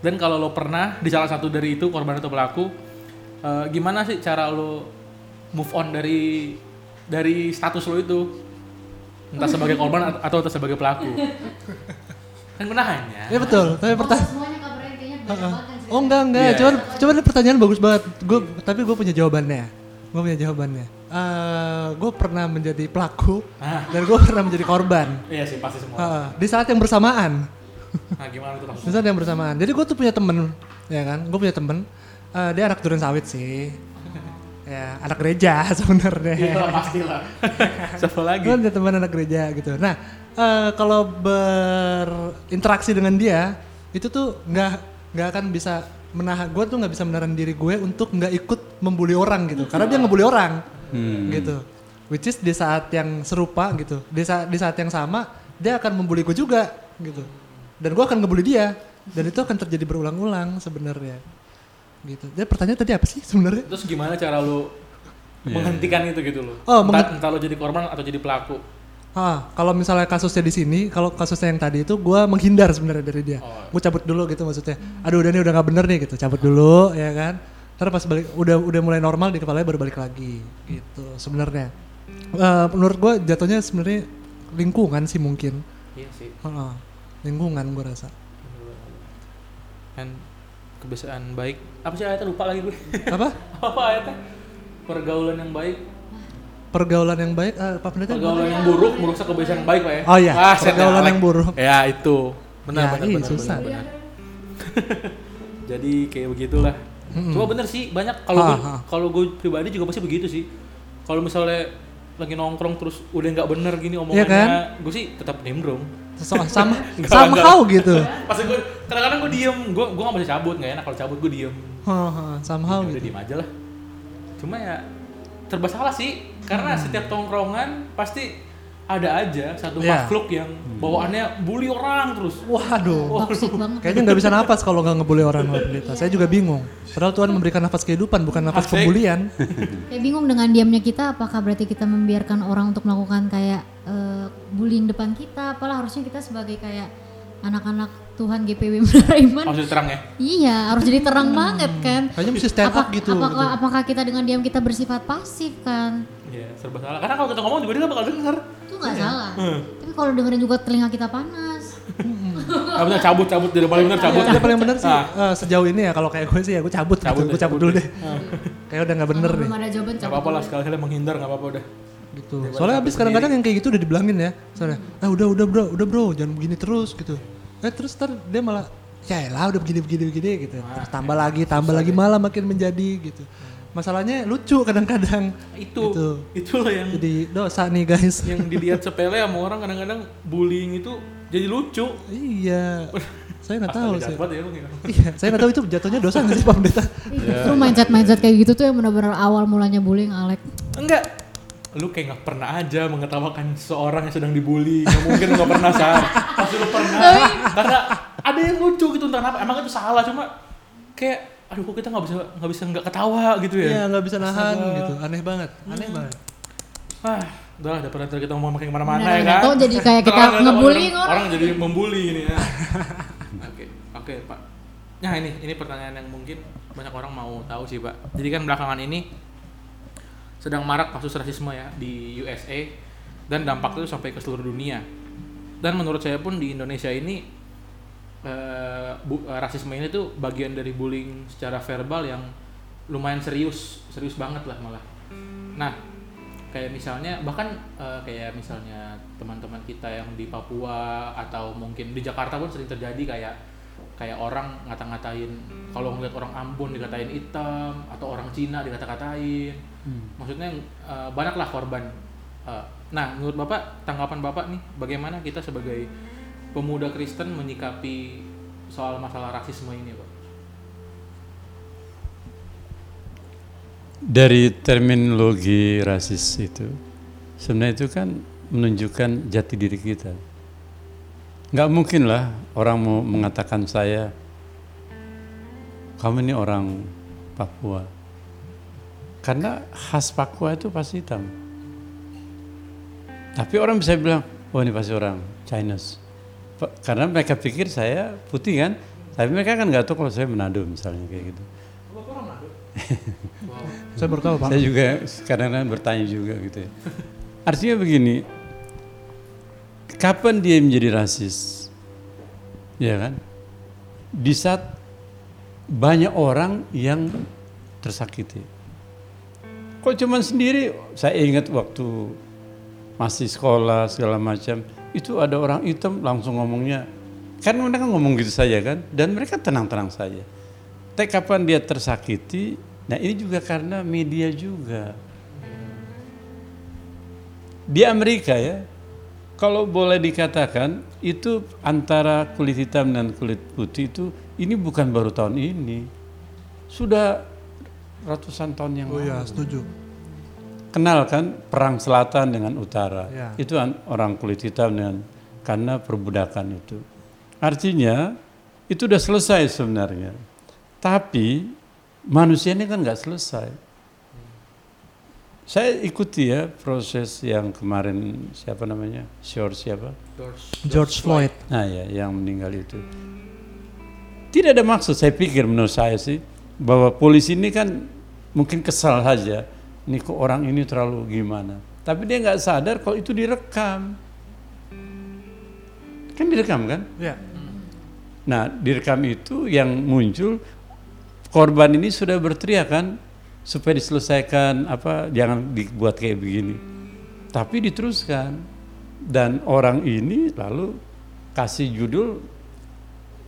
Dan kalau lo pernah di salah satu dari itu korban atau pelaku, eh, gimana sih cara lo move on dari dari status lo itu? Entah sebagai korban at- atau entah sebagai pelaku. [LAUGHS] Kan gue nanya.
Iya betul. Tapi pertanyaan.
Semuanya Brian kayaknya banyak banget kan
Oh enggak enggak.
Iya.
Cuman cuman pertanyaan bagus banget. Gue tapi gue punya jawabannya. Gue punya jawabannya. Eh, gue pernah menjadi pelaku
Ah.
dan gue pernah menjadi korban.
Iya sih pasti semua.
Eh, di saat yang bersamaan.
Nah [LAUGHS] gimana tuh
Di saat yang bersamaan. Jadi gue tuh punya temen, ya kan? Gue punya temen. eh, dia anak turun sawit sih. [LAUGHS] ya anak gereja [LAUGHS] sebenarnya.
Iya pasti lah. Siapa lagi?
Gue punya teman anak gereja gitu. Nah, eh, kalau berinteraksi dengan dia, itu tuh nggak nggak akan bisa menahan. Gue tuh nggak bisa menahan diri gue untuk nggak ikut membuli orang gitu. Karena dia ngebully orang,
Hmm.
gitu. Which is di saat yang serupa gitu, di saat di saat yang sama dia akan membuli gue juga gitu. Dan gue akan ngebully dia. Dan itu akan terjadi berulang-ulang sebenarnya. Gitu. Jadi pertanyaan tadi apa sih sebenarnya?
Terus gimana cara lu menghentikan itu gitu loh?
Oh,
entah, entah lu jadi korban atau jadi pelaku.
Ah, kalau misalnya kasusnya di sini, kalau kasusnya yang tadi itu gue menghindar sebenarnya dari dia.
Oh.
Gue cabut dulu gitu maksudnya. Aduh udah nih udah nggak bener nih gitu, cabut dulu ya kan. Ntar pas balik udah udah mulai normal di kepalanya baru balik lagi gitu sebenarnya. Eh, menurut gue jatuhnya sebenarnya lingkungan sih mungkin.
Iya sih.
Heeh. lingkungan gue rasa.
Kan kebiasaan baik. Apa sih ayatnya lupa lagi gue.
Apa? [LAUGHS]
Apa ayatnya? Pergaulan yang baik,
Pergaulan yang baik, ah, Pak Pendeta.
pergaulan yang buruk merusak kebiasaan yang baik, Pak ya.
Oh iya,
Ah,
pergaulan
Alek.
yang buruk.
Ya, itu. Benar,
Ya,
benar,
iya,
benar,
susah.
benar, benar. [LAUGHS] Jadi kayak begitulah. Cuma bener sih, banyak kalau kalau gue pribadi juga pasti begitu sih. Kalau misalnya lagi nongkrong terus udah nggak bener gini omongannya,
Iya kan?
gue sih tetap nimbrung.
So- sama
Enggak, [LAUGHS]
somehow gitu. [LAUGHS]
Pas gue kadang-kadang gue diem, gue gue nggak bisa cabut nggak enak kalau cabut gue diem.
Somehow
Ya udah
gitu.
diem aja lah. Cuma ya serba salah sih, karena setiap tongkrongan pasti ada aja satu
Iya.
makhluk yang bawaannya bully orang terus.
Waduh. [LAUGHS]
Banget.
Kayaknya nggak bisa napas kalau nggak ngebully orang Pak Pendeta. Saya juga bingung. Padahal Tuhan memberikan nafas kehidupan, bukan nafas
Asik.
pembulian. [LAUGHS]
Kayak bingung dengan diamnya kita, apakah berarti kita membiarkan orang untuk melakukan kayak eh, bullying depan kita? Apalah harusnya kita sebagai kayak anak-anak Tuhan GPW Menara Iman.
Harus terang ya.
Iya, harus jadi terang banget kan.
Kayaknya mesti stand up
Apa-
gitu.
Apakah, apakah kita dengan diam kita bersifat pasif kan?
Iya, serba salah. Karena kalau kita ngomong juga dia nggak bakal denger.
Itu nggak salah. Tapi kalau dengerin juga telinga kita panas. [LAUGHS]
Ah, bener, cabut cabut dari paling bener cabut.
Yang paling bener sih
Ah.
eh, sejauh ini ya kalau kayak gue sih ya gue cabut,
Cabut
gitu.
deh,
Gue cabut
cabut
dulu
deh.
deh. Kayak udah nggak bener nih.
belum ada jawaban
Gak apa-apa lah sekali-kali menghindar gak apa-apa udah.
gitu.
Daripada
Soalnya abis kadang-kadang yang kayak gitu udah dibilangin ya. Soalnya, ah udah udah bro, udah bro, jangan begini terus gitu. Eh terus ntar dia malah, ya lah udah begini begini begini gitu. Terus tambah lagi, tambah lagi malah makin menjadi gitu. Masalahnya lucu kadang-kadang.
Itu
Gitu.
itulah yang
Jadi dosa nih guys.
yang dilihat sepele sama orang kadang-kadang bullying itu jadi lucu.
iya. Saya nggak tahu
banget ya ya.
Iya, saya nggak tahu itu jatuhnya dosa nggak sih Pak Pendeta?
Justru mindset-mindset kayak gitu tuh yang benar-benar awal mulanya bullying Alek.
Enggak. Lu kayak gak pernah aja mengetawakan seorang yang sedang dibully. Gak mungkin lu gak pernah sar. Pasti lu pernah. Karena ada yang lucu gitu entah kenapa. Emang itu salah cuma kayak aduh kok kita nggak bisa nggak bisa nggak ketawa gitu ya.
Iya, nggak bisa nahan
Astaga.
gitu. Aneh banget, aneh banget.
Wah, udahlah daripada ntar kita ngomong makin ke
mana-mana
ya kan.
Tau jadi kayak kita ngebully
orang,
orang.
orang jadi membuli ini ya. [LAUGHS] Oke, oke Pak. Nah ini ini pertanyaan yang mungkin banyak orang mau tahu sih Pak. Jadi kan belakangan ini sedang marak kasus rasisme ya di USA dan dampaknya itu sampai ke seluruh dunia. Dan menurut saya pun di Indonesia ini eh, bu- eh, rasisme ini tuh bagian dari bullying secara verbal yang lumayan serius, serius banget lah malah. Nah, kayak misalnya bahkan eh, kayak misalnya teman-teman kita yang di Papua atau mungkin di Jakarta pun sering terjadi kayak kayak orang ngata-ngatain kalau ngeliat orang Ambon dikatain hitam atau orang Cina dikata-katain. Maksudnya eh, banyaklah korban. Eh, nah menurut bapak tanggapan bapak nih bagaimana kita sebagai pemuda Kristen menyikapi soal masalah rasisme ini pak
Dari terminologi rasis itu, sebenarnya itu kan menunjukkan jati diri kita. Nggak mungkin lah orang mau mengatakan saya, kamu ini orang Papua. Karena khas Papua itu pasti hitam. Tapi orang bisa bilang, oh ini pasti orang Chinese. Karena mereka pikir saya putih kan, tapi mereka kan nggak tahu kalau saya Manado misalnya kayak gitu. [LAUGHS]
Saya baru tahu Pak.
Saya juga kadang-kadang bertanya juga gitu ya. Artinya begini, kapan dia menjadi rasis? Ya kan? Di saat banyak orang yang tersakiti. Kok cuman sendiri? Saya ingat waktu masih sekolah segala macam, itu ada orang hitam langsung ngomongnya, kan mereka ngomong gitu saja kan, dan mereka tenang-tenang saja. Tapi kapan dia tersakiti, nah ini juga karena media juga. Di Amerika ya, kalau boleh dikatakan itu antara kulit hitam dan kulit putih itu ini bukan baru tahun ini, sudah ratusan tahun yang
Oh
lalu.
iya, setuju.
Kenal kan perang selatan dengan utara.
Ya.
Itu an- orang kulit hitam dengan karena perbudakan itu. Artinya itu udah selesai sebenarnya. Tapi manusia ini kan nggak selesai. Saya ikuti ya proses yang kemarin siapa namanya? George siapa?
George Floyd.
Nah ya, yang meninggal itu. Tidak ada maksud, saya pikir menurut saya sih, bahwa polisi ini kan mungkin kesal saja. Ini kok orang ini terlalu gimana. Tapi dia nggak sadar kalau itu direkam. Kan direkam kan?
Ya.
Nah, direkam itu yang muncul korban ini sudah berteriak kan supaya diselesaikan apa jangan dibuat kayak begini. Tapi diteruskan dan orang ini lalu kasih judul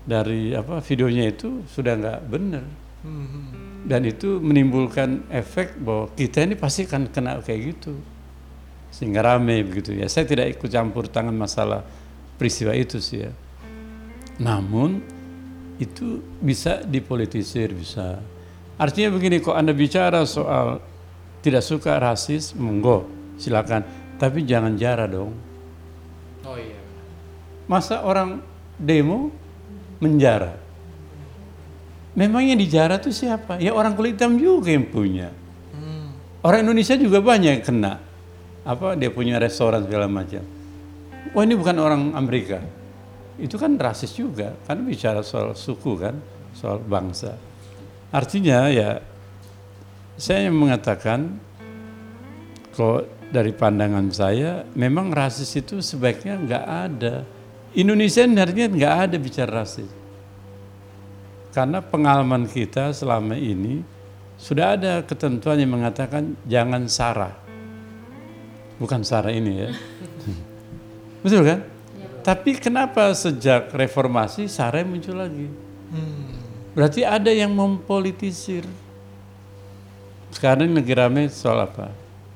dari apa videonya itu sudah nggak benar dan itu menimbulkan efek bahwa kita ini pasti akan kena kayak gitu. Sehingga rame begitu ya. Saya tidak ikut campur tangan masalah peristiwa itu sih ya. Namun itu bisa dipolitisir bisa. Artinya begini kok anda bicara soal tidak suka rasis monggo silakan. Tapi jangan jara dong.
Oh iya.
Masa orang demo menjara memangnya di jara tuh siapa? Ya orang kulit hitam juga yang punya. Orang Indonesia juga banyak yang kena. Apa dia punya restoran segala macam. Wah ini bukan orang Amerika. Itu kan rasis juga kan bicara soal suku kan soal bangsa. Artinya ya saya mengatakan kalau dari pandangan saya memang rasis itu sebaiknya nggak ada. Indonesia sebenarnya nggak ada bicara rasis. Karena pengalaman kita selama ini sudah ada ketentuan yang mengatakan jangan sara. Bukan sara ini ya. [LAUGHS] Betul kan? Tapi kenapa sejak reformasi sara muncul lagi? Berarti ada yang mempolitisir. Sekarang lagi rame soal apa?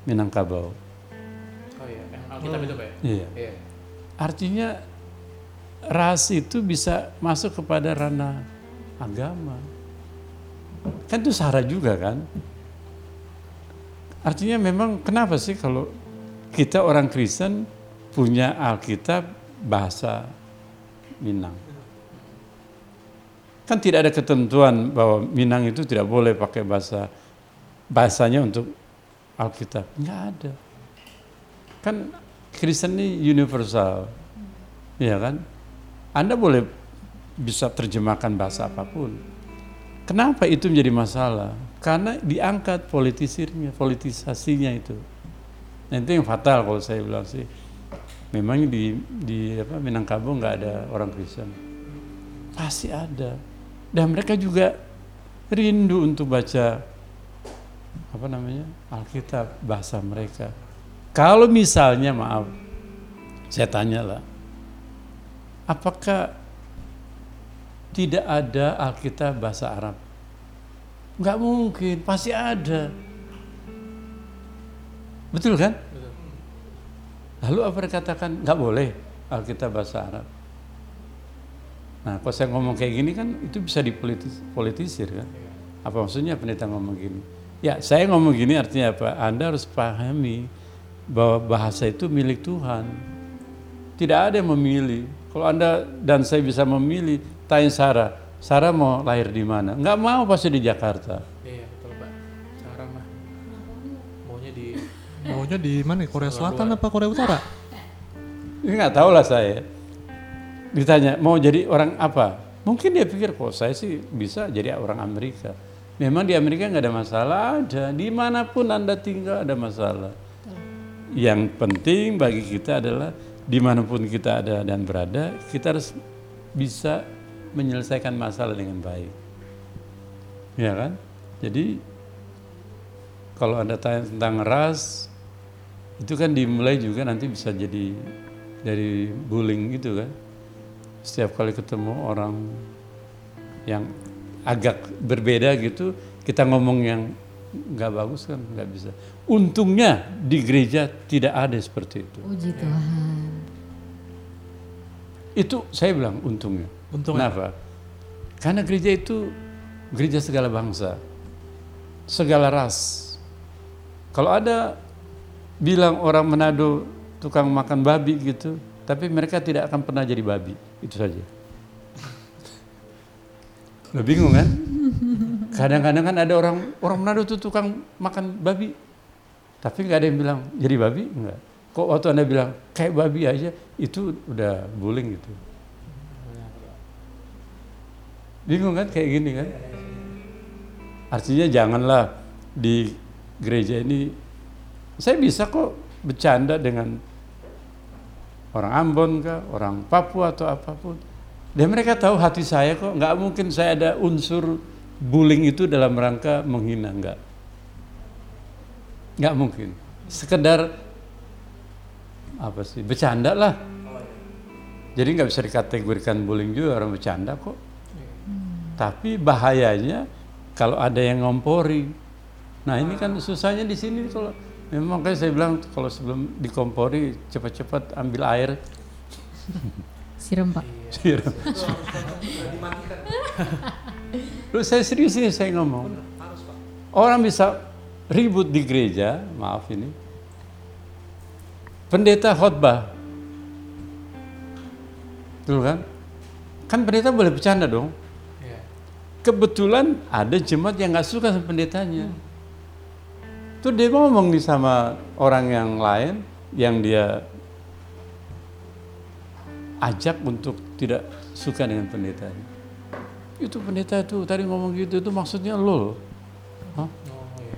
Minangkabau.
Oh iya, yang Alkitab itu Pak ya?
Iya.
Iya.
Artinya ras itu bisa masuk kepada ranah agama. Kan itu sara juga kan? Artinya memang kenapa sih kalau kita orang Kristen punya Alkitab bahasa Minang? Kan tidak ada ketentuan bahwa Minang itu tidak boleh pakai bahasa bahasanya untuk Alkitab. Enggak ada. Kan Kristen ini universal. Ya kan? Anda boleh bisa terjemahkan bahasa apa pun. Kenapa itu menjadi masalah? Karena diangkat politisirnya, politisasinya itu. Nah, itu yang fatal kalau saya bilang sih. Memang di di apa Minangkabau nggak ada orang Kristen. Pasti ada. Dan mereka juga rindu untuk baca apa namanya Alkitab bahasa mereka. Kalau misalnya maaf, saya tanya lah, apakah tidak ada Alkitab bahasa Arab? Nggak mungkin, pasti ada. Betul kan? Lalu apa dikatakan nggak boleh Alkitab bahasa Arab? Nah, kalau saya ngomong kayak gini kan itu bisa dipolitisir kan? Apa maksudnya pendeta ngomong gini? Ya, saya ngomong gini artinya apa? Anda harus pahami bahwa bahasa itu milik Tuhan. Tidak ada yang memilih. Kalau Anda dan saya bisa memilih, tanya Sarah, Sarah mau lahir di mana? Nggak mau pasti di Jakarta.
Iya, betul Pak. Sekarang mah maunya di
Maunya di mana? Korea Selatan apa Korea Utara?
Ini nggak tahu lah saya. Ditanya mau jadi orang apa? Mungkin dia pikir kok saya sih bisa jadi orang Amerika. Memang di Amerika nggak ada masalah, ada. Di mana pun anda tinggal ada masalah. Yang penting bagi kita adalah di mana pun kita ada dan berada, kita harus bisa menyelesaikan masalah dengan baik. Ya kan? Jadi kalau anda tanya tentang ras, itu kan dimulai juga nanti bisa jadi dari bullying gitu kan. Setiap kali ketemu orang yang agak berbeda gitu, kita ngomong yang nggak bagus kan nggak bisa. Untungnya di gereja tidak ada seperti itu.
Puji Tuhan.
Itu saya bilang untungnya.
Untungnya.
Kenapa? Karena gereja itu gereja segala bangsa, segala ras. Kalau ada bilang orang Manado tukang makan babi gitu, tapi mereka tidak akan pernah jadi babi, itu saja. [LAUGHS] Lo bingung kan? Kadang-kadang kan ada orang orang Manado tuh tukang makan babi, tapi nggak ada yang bilang jadi babi, enggak. Kok waktu anda bilang kayak babi aja, itu udah bullying gitu. Bingung kan kayak gini kan? Artinya janganlah di gereja ini saya bisa kok bercanda dengan orang Ambon kah, orang Papua atau apa pun. Dan mereka tahu hati saya kok, nggak mungkin saya ada unsur bullying itu dalam rangka menghina, nggak. Nggak mungkin. Sekedar apa sih, bercanda lah. Jadi nggak bisa dikategorikan bullying juga orang bercanda kok. Tapi bahayanya kalau ada yang ngompori. Nah ini kan susahnya di sini kalau memang kayak saya bilang kalau sebelum dikompori cepat-cepat ambil air
Siram Pak.
siram. Lu saya serius ini saya ngomong. Orang bisa ribut di gereja, maaf ini. Pendeta khotbah. Betul kan? Kan pendeta boleh bercanda dong. Kebetulan ada jemaat yang nggak suka sama pendetanya. Tuh dia ngomong nih sama orang yang lain yang dia ajak untuk tidak suka dengan pendetanya. Itu pendeta itu tadi ngomong gitu itu maksudnya lo.
Oh iya.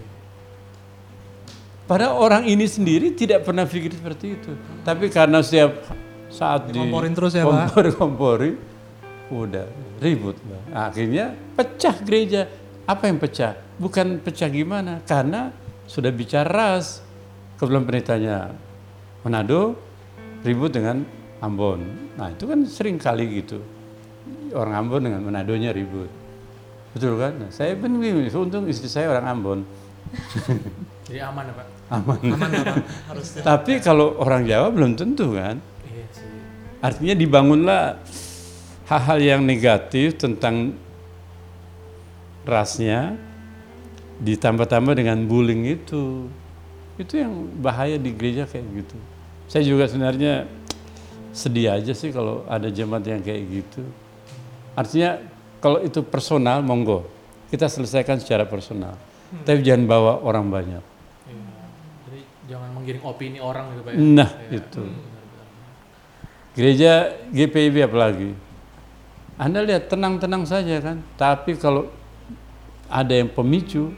Padahal orang ini sendiri tidak pernah pikir seperti itu. Tapi karena setiap Saat di
Dikomporin terus ya, Pak?
kompor kompori, udah ribut. Akhirnya pecah gereja. Apa yang pecah? Bukan pecah gimana? Karena sudah bicara ras. Kebetulan pendetanya Manado ribut dengan Ambon. Nah itu kan sering kali gitu. Orang Ambon dengan Manadonya ribut. Betul kan? Nah, saya pun untung istri saya orang Ambon. [LAUGHS]
Jadi aman ya Pak?
Aman. Tapi kalau orang Jawa belum tentu kan.
Iya sih.
Artinya dibangunlah hal-hal yang negatif tentang rasnya ditambah-tambah dengan bullying itu. Itu yang bahaya di gereja kayak gitu. Saya juga sebenarnya sedih aja sih kalau ada jemaat yang kayak gitu. Artinya kalau itu personal monggo kita selesaikan secara personal. Tapi jangan bawa orang banyak.
Iya. Jadi jangan menggiring opini orang gitu Pak ya?
Nah,
Iya.
itu. Gereja GPIB apalagi. Anda lihat tenang-tenang saja kan. Tapi kalau ada yang pemicu,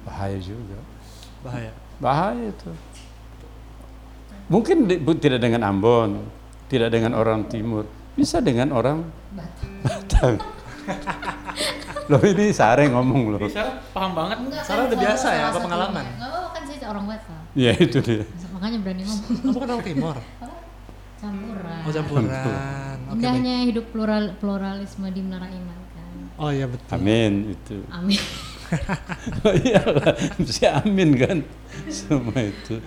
bahaya juga.
Bahaya.
Bahaya itu. Mungkin di- bu- tidak dengan Ambon, tidak dengan orang Timur, bisa dengan orang Batang. [LAUGHS] Loh ini sare ngomong loh.
Sarah paham banget.
Enggak,
Sarah
kan
udah
salah-
biasa ya, apa pengalaman?
Nggak apa-apa kan saya orang Batak.
Ya itu dia.
Makanya berani ngomong.
Kamu kan orang timur.
Campuran.
Oh campuran.
Indahnya hidup plural pluralisme di Menara Iman kan.
Oh iya betul.
Amin itu.
Amin. [LAUGHS]
Oh iyalah, mesti amin kan semua itu.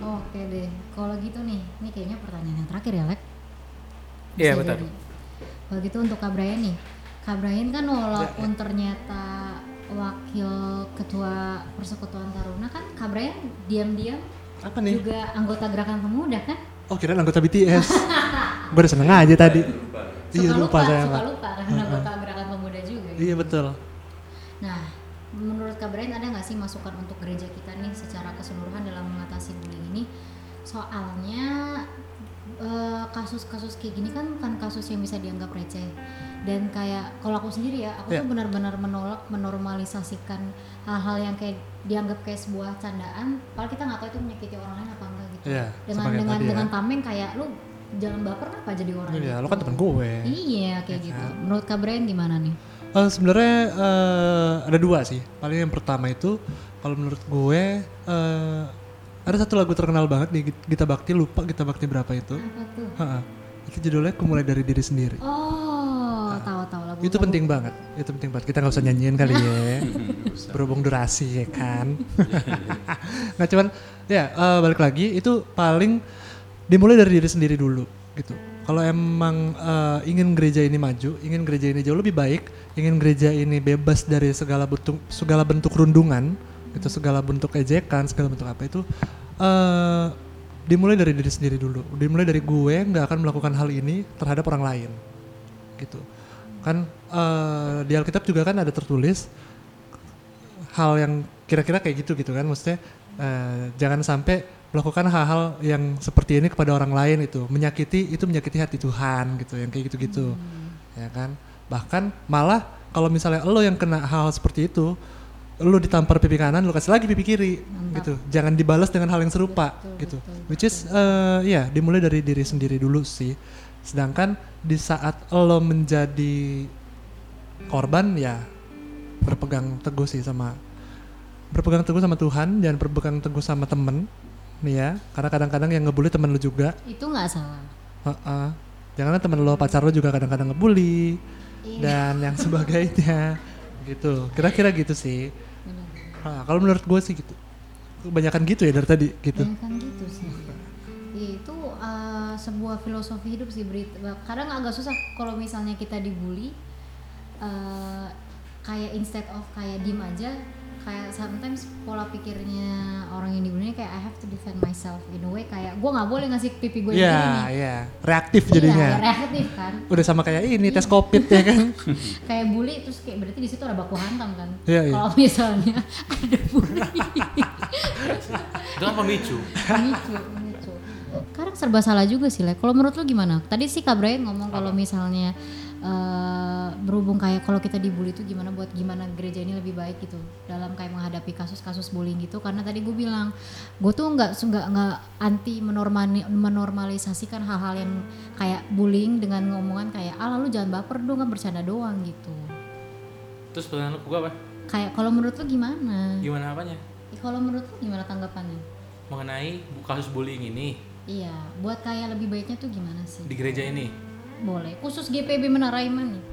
Oke deh. Kalau gitu nih, ini kayaknya pertanyaan yang terakhir ya, Lek.
Iya, betul.
jadi. Kalau gitu untuk Kak Brian nih. Kak Brian kan walaupun
Ya,
ternyata wakil ketua persekutuan Taruna kan Kak Brian diam-diam
Apa nih?
juga anggota gerakan pemuda kan?
Oh kira anggota BTS. Gue udah seneng aja tadi. Iya
Suka
lupa saya
suka lupa karena anggota gerakan pemuda juga.
Iya betul.
Nah, menurut Kak Brian ada nggak sih masukan untuk gereja kita nih secara keseluruhan dalam mengatasi bullying ini? Soalnya eh, kasus-kasus kayak gini kan bukan kasus yang bisa dianggap receh. Dan kayak kalau aku sendiri ya, aku
Ya.
tuh benar-benar menolak menormalisasikan hal-hal yang kayak dianggap kayak sebuah candaan. Padahal kita nggak tahu itu menyakiti orang lain apa enggak
Iya,
dengan dengan
tadi ya.
dengan tameng kayak lu jangan baper apa jadi orang.
Iya,
gitu.
lo kan temen gue.
Iya kayak
Ya
gitu.
kan?
Menurut Kak Brian gimana nih?
Eh, sebenarnya eh, ada dua sih. Paling yang pertama itu kalau menurut gue eh, ada satu lagu terkenal banget di Gita Bakti lupa Gita Bakti berapa itu.
Apa tuh?
Itu judulnya Aku Mulai Dari Diri Sendiri.
Oh, tahu-tahu lagu.
Itu penting banget. Itu penting banget. Kita nggak usah nyanyiin kali ya. [LAUGHS] Berhubung durasi ya kan. [LAUGHS] nah cuman ya eh, balik lagi itu paling dimulai dari diri sendiri dulu gitu. Kalau emang eh, ingin gereja ini maju, ingin gereja ini jauh lebih baik, ingin gereja ini bebas dari segala bentuk segala bentuk rundungan, itu segala bentuk ejekan, segala bentuk apa itu eh dimulai dari diri sendiri dulu. Dimulai dari gue nggak akan melakukan hal ini terhadap orang lain, gitu. Kan eh, di Alkitab juga kan ada tertulis hal yang kira-kira kayak gitu gitu kan, maksudnya eh, jangan sampai melakukan hal-hal yang seperti ini kepada orang lain itu menyakiti itu menyakiti hati Tuhan gitu, yang kayak gitu-gitu, ya kan. Bahkan malah kalau misalnya lo yang kena hal, -hal seperti itu, lu ditampar pipi kanan, lu kasih lagi pipi kiri, gitu. Jangan dibalas dengan hal yang serupa, gitu. Which is, eh, ya dimulai dari diri sendiri dulu sih. Sedangkan di saat lo menjadi korban, ya berpegang teguh sih sama berpegang teguh sama Tuhan, jangan berpegang teguh sama temen, nih ya. Karena kadang-kadang yang ngebully temen lu juga.
Itu nggak salah.
Heeh. Jangan temen lo pacar lo juga kadang-kadang ngebully dan yang [LAUGHS] sebagainya gitu. Kira-kira gitu sih. Nah, kalau menurut gue sih gitu. Kebanyakan gitu ya dari tadi gitu.
Banyak kan gitu sih. Itu uh, sebuah filosofi hidup sih Brit. Kadang agak susah kalau misalnya kita dibully uh, kayak instead of kayak diem aja kayak sometimes pola pikirnya orang yang dibully kayak I have to defend myself in a way kayak gue nggak boleh ngasih pipi gue
Iya,
ini
iya. Reaktif
Iya,
jadinya.
ya, reaktif kan
Udah sama kayak ini tes covid ya kan. [LAUGHS]
kayak bully terus kayak berarti di situ ada baku hantam kan
Iya, iya.
kalau misalnya ada bully
Itu kan pemicu.
Pemicu, pemicu. Sekarang serba salah juga sih, Lek. Kalau menurut lu gimana? Tadi sih Kak Brian ngomong kalau misalnya eh, berhubung kayak kalau kita dibully itu gimana buat gimana gereja ini lebih baik gitu dalam kayak menghadapi kasus-kasus bullying gitu karena tadi gue bilang gue tuh nggak nggak nggak anti menormali, menormalisasikan hal-hal yang kayak bullying dengan ngomongan kayak ah lu jangan baper dong kan bercanda doang gitu
Terus pertanyaan lu gua apa?
kayak kalau menurut lu gimana
Gimana apanya?
Ya, kalau menurut lu gimana tanggapannya
Mengenai kasus bullying ini
iya buat kayak lebih baiknya tuh gimana sih
di gereja ini.
Boleh khusus GPB Menara Iman nih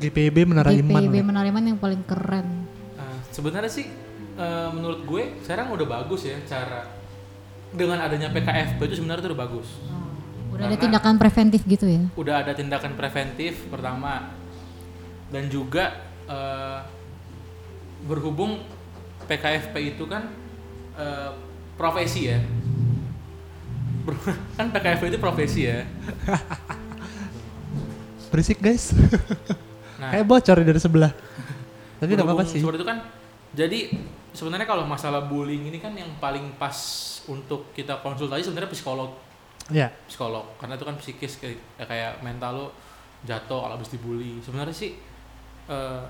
GPB Menara Iman.
GPB Menara Iman yang paling keren
Uh, sebenarnya sih uh, menurut gue sekarang udah bagus ya cara dengan adanya PKFP itu sebenarnya tuh udah bagus.
udah ada tindakan preventif gitu ya
Udah ada tindakan preventif pertama dan juga uh, berhubung PKFP itu kan uh, profesi ya. [LAUGHS] Kan PKFP itu profesi ya. [LAUGHS]
Berisik guys.
Nah,
Kayak bocor dari sebelah. Tapi tidak apa-apa
berhubung
sih.
Seperti itu kan. Jadi sebenarnya kalau masalah bullying ini kan yang paling pas untuk kita konsultasi sebenarnya psikolog
Ya.
psikolog karena itu kan psikis kayak, kayak mental lo jatuh kalau habis dibully sebenarnya sih eh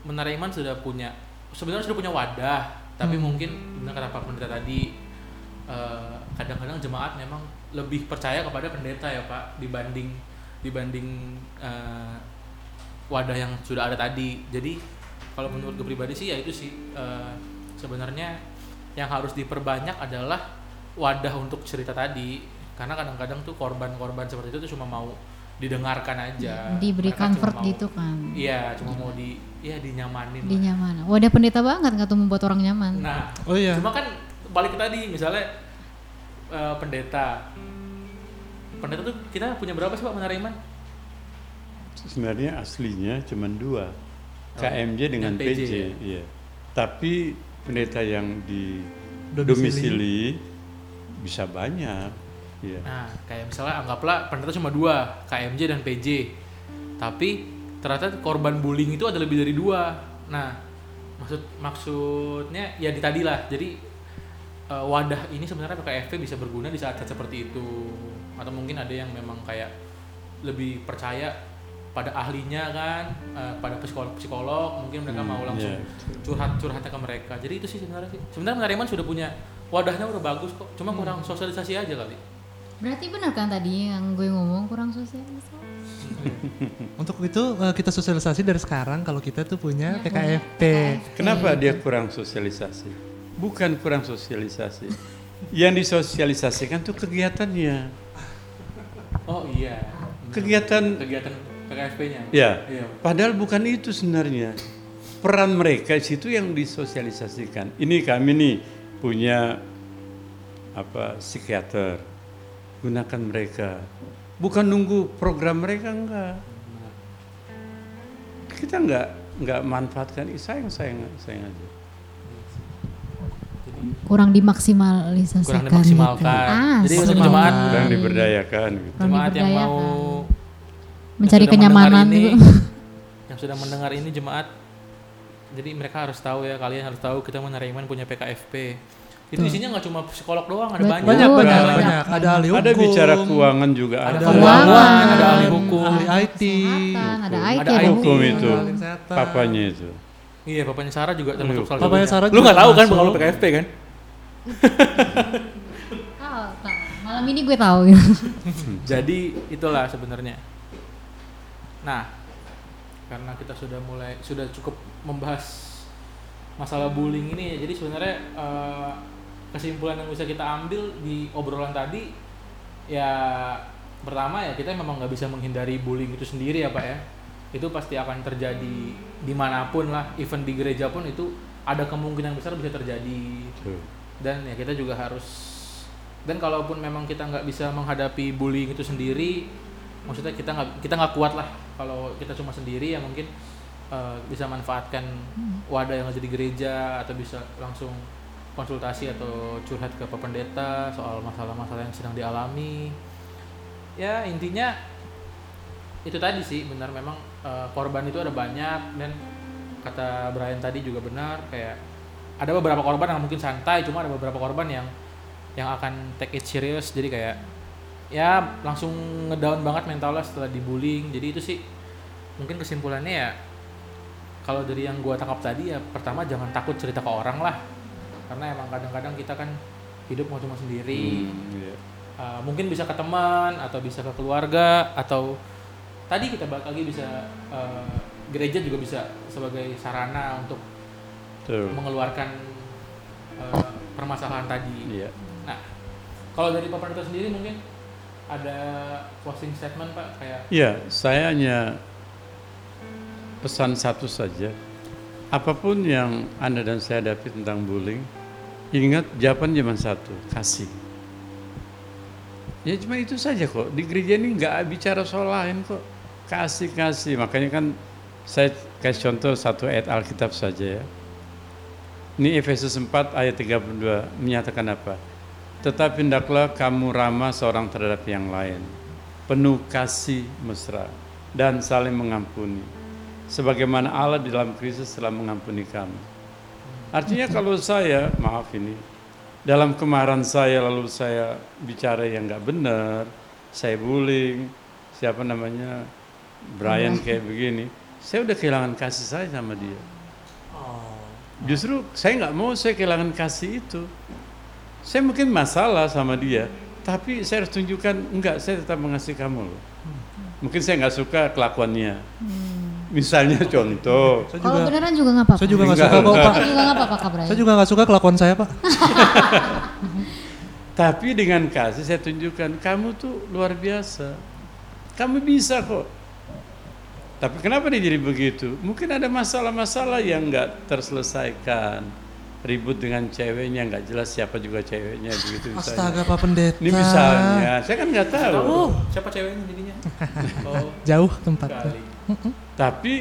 Menara Iman sudah punya sebenarnya sudah punya wadah tapi
Hmm.
mungkin benar kata Pak Pendeta tadi eh, kadang-kadang jemaat memang lebih percaya kepada pendeta ya Pak dibanding dibanding eh, wadah yang sudah ada tadi. Jadi kalau menurut gue pribadi sih ya itu sih eh, sebenarnya yang harus diperbanyak adalah wadah untuk cerita tadi. Karena kadang-kadang tuh korban-korban seperti itu tuh cuma mau didengarkan aja.
Diberi
Mereka
comfort
mau-
gitu kan.
iya cuma mau di ya dinyamanin
di
lah.
nyaman wadah pendeta banget nggak tuh membuat orang nyaman?
Nah
Oh iya.
cuma kan balik ke tadi misalnya eh, pendeta pendeta tuh kita punya berapa sih pak menara iman
Sebenarnya aslinya cuma dua,
Oh,
KMJ dengan
PJ,
PJ.
ya?
iya. Tapi pendeta yang di
Domisili.
domisili bisa banyak. Iya.
Nah, kayak misalnya anggaplah pendeta cuma dua, KMJ dan PJ. Tapi ternyata korban bullying itu ada lebih dari dua. Nah, maksud maksudnya ya di tadi lah. Jadi eh, wadah ini sebenarnya PKFP bisa berguna di saat-saat seperti itu. Atau mungkin ada yang memang kayak lebih percaya pada ahlinya kan, eh, pada psikolog psikolog mungkin mereka
Hmm,
mau langsung
iya.
curhat curhatnya ke mereka. Jadi itu sih sebenarnya sih. Sebenarnya Menariman sudah punya wadahnya udah bagus kok. Cuma kurang sosialisasi aja kali.
berarti benar kan tadi yang gue ngomong kurang sosialisasi
Untuk itu eh, kita sosialisasi dari sekarang kalau kita tuh punya
Ya,
PKFP.
Kenapa dia kurang sosialisasi? Bukan kurang sosialisasi. Yang disosialisasikan tuh kegiatannya.
Oh iya.
Kegiatan
Kegiatan PKFP-nya.
ya.
Iya.
Padahal bukan itu sebenarnya. Peran mereka di situ yang disosialisasikan. Ini kami nih punya apa psikiater. Gunakan mereka. Bukan nunggu program mereka enggak. Kita enggak enggak manfaatkan sayang sayang sayang aja.
Kurang dimaksimalisasikan
Kurang dimaksimalkan.
gitu. Ah,
Jadi untuk jemaat
Kurang diberdayakan gitu.
Kurang
jemaat yang mau
mencari
sudah
kenyamanan
ini,
gitu. [LAUGHS]
yang sudah mendengar ini jemaat jadi mereka harus tahu ya kalian harus tahu kita menariman punya PKFP itu isinya nggak cuma psikolog doang ada banyak
Banyak, banyak,
Banyak.
banyak. Ada ahli hukum.
Ada bicara keuangan juga
ada
ada.
keuangan ada ahli hukum
ahli IT.
Kesehatan, ada
Hukum.
IT,
Ada.
Hukum
hukum.
itu. Papanya itu.
Iya bapaknya Sarah juga termasuk salah
Papanya
satunya.
Sarah
lu nggak tahu kan
masuk.
kalau PKFP kan [LAUGHS]
Tahu, tahu. Malam ini gue tahu. [LAUGHS]
jadi itulah sebenarnya nah karena kita sudah mulai sudah cukup membahas masalah bullying ini jadi sebenarnya eh, kesimpulan yang bisa kita ambil di obrolan tadi ya pertama ya kita memang nggak bisa menghindari bullying itu sendiri ya pak ya itu pasti akan terjadi di mana pun lah even di gereja pun itu ada kemungkinan besar bisa terjadi. Dan ya kita juga harus dan kalaupun memang kita nggak bisa menghadapi bullying itu sendiri maksudnya kita nggak kita nggak kuat lah. Kalau kita cuma sendiri ya mungkin eh, bisa manfaatkan wadah yang ada di gereja atau bisa langsung konsultasi atau curhat ke pendeta soal masalah-masalah yang sedang dialami. Ya intinya itu tadi sih benar memang eh, korban itu ada banyak dan kata Brian tadi juga benar kayak ada beberapa korban yang mungkin santai cuma ada beberapa korban yang yang akan take it serious. Jadi kayak ya langsung ngedown banget mentalnya setelah dibullying. Jadi itu sih mungkin kesimpulannya ya kalau dari yang gua tangkap tadi ya pertama jangan takut cerita ke orang lah. Karena emang kadang-kadang kita kan hidup mau cuma sendiri.
Hmm, iya.
Uh, mungkin bisa ke teman atau bisa ke keluarga atau tadi kita balik lagi bisa uh, gereja juga bisa sebagai sarana untuk
Betul.
mengeluarkan uh, permasalahan tadi.
Iya.
Nah, kalau dari Pak Pendeta sendiri mungkin ada closing statement Pak kayak
Iya, saya hanya pesan satu saja. Apa pun yang Anda dan saya hadapi tentang bullying, ingat jawaban cuma satu, kasih. Ya cuma itu saja kok. Di gereja ini nggak bicara soal lain kok. Kasih-kasih. Makanya kan saya kasih contoh satu ayat Alkitab saja ya. Ini Efesus 4 ayat 32 menyatakan apa? Tetapi hendaklah kamu ramah seorang terhadap yang lain, penuh kasih mesra dan saling mengampuni. Sebagaimana Allah di dalam Kristus telah mengampuni kamu. Artinya kalau saya, maaf ini, dalam kemarahan saya lalu saya bicara yang nggak benar, saya bullying, siapa namanya Brian kayak begini, saya udah kehilangan kasih saya sama dia. Justru saya nggak mau saya kehilangan kasih itu. Saya mungkin masalah sama dia, tapi saya harus tunjukkan enggak, saya tetap mengasihi kamu loh. Mungkin saya nggak suka kelakuannya. Misalnya contoh,
Saya
Kalau
juga
beneran juga nggak apa-apa.
saya juga nggak
Enggak,
suka kok
enggak.
Pak.
juga nggak apa-apa Kak Brian.
Saya juga nggak suka kelakuan saya Pak. [LAUGHS]
tapi dengan kasih saya tunjukkan kamu tuh luar biasa. Kamu bisa kok. Tapi kenapa dia jadi begitu? Mungkin ada masalah-masalah yang nggak terselesaikan. Ribut dengan ceweknya nggak jelas siapa juga ceweknya begitu misalnya.
Astaga Pak Pendeta.
Ini misalnya, saya kan nggak tahu.
Oh, siapa ceweknya jadinya? [LAUGHS] Oh,
Jauh tempatnya.
kali.
Tapi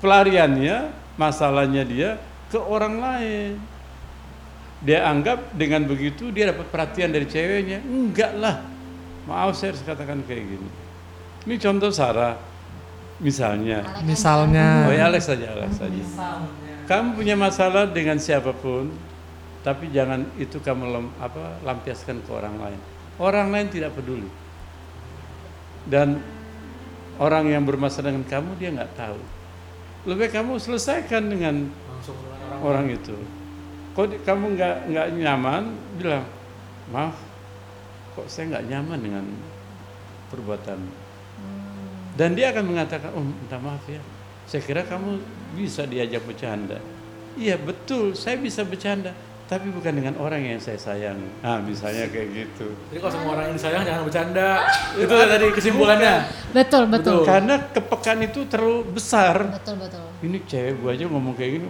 pelariannya, masalahnya dia ke orang lain. Dia anggap dengan begitu dia dapat perhatian dari ceweknya. Enggak lah. Maaf saya harus katakan kayak gini. Ini contoh Sarah. Misalnya.
Misalnya.
Oh ya Alex saja, Alex saja. Kamu punya masalah dengan siapa pun, tapi jangan itu kamu lem, apa, lampiaskan ke orang lain. Orang lain tidak peduli. Dan orang yang bermasalah dengan kamu dia nggak tahu. Lebih kamu selesaikan dengan
Langsung orang.
orang itu. Kok di- kamu nggak nggak nyaman, bilang maaf, kok saya nggak nyaman dengan perbuatan. Dan dia akan mengatakan, oh minta maaf ya, saya kira kamu bisa diajak bercanda. Iya betul, saya bisa bercanda, tapi bukan dengan orang yang saya sayang. Nah misalnya kayak gitu.
Jadi kalau semua orang yang disayang jangan bercanda. Itu tadi kesimpulannya.
Betul, betul.
Karena kepekaan itu terlalu besar.
Betul, betul.
Ini cewek gua aja ngomong kayak gini,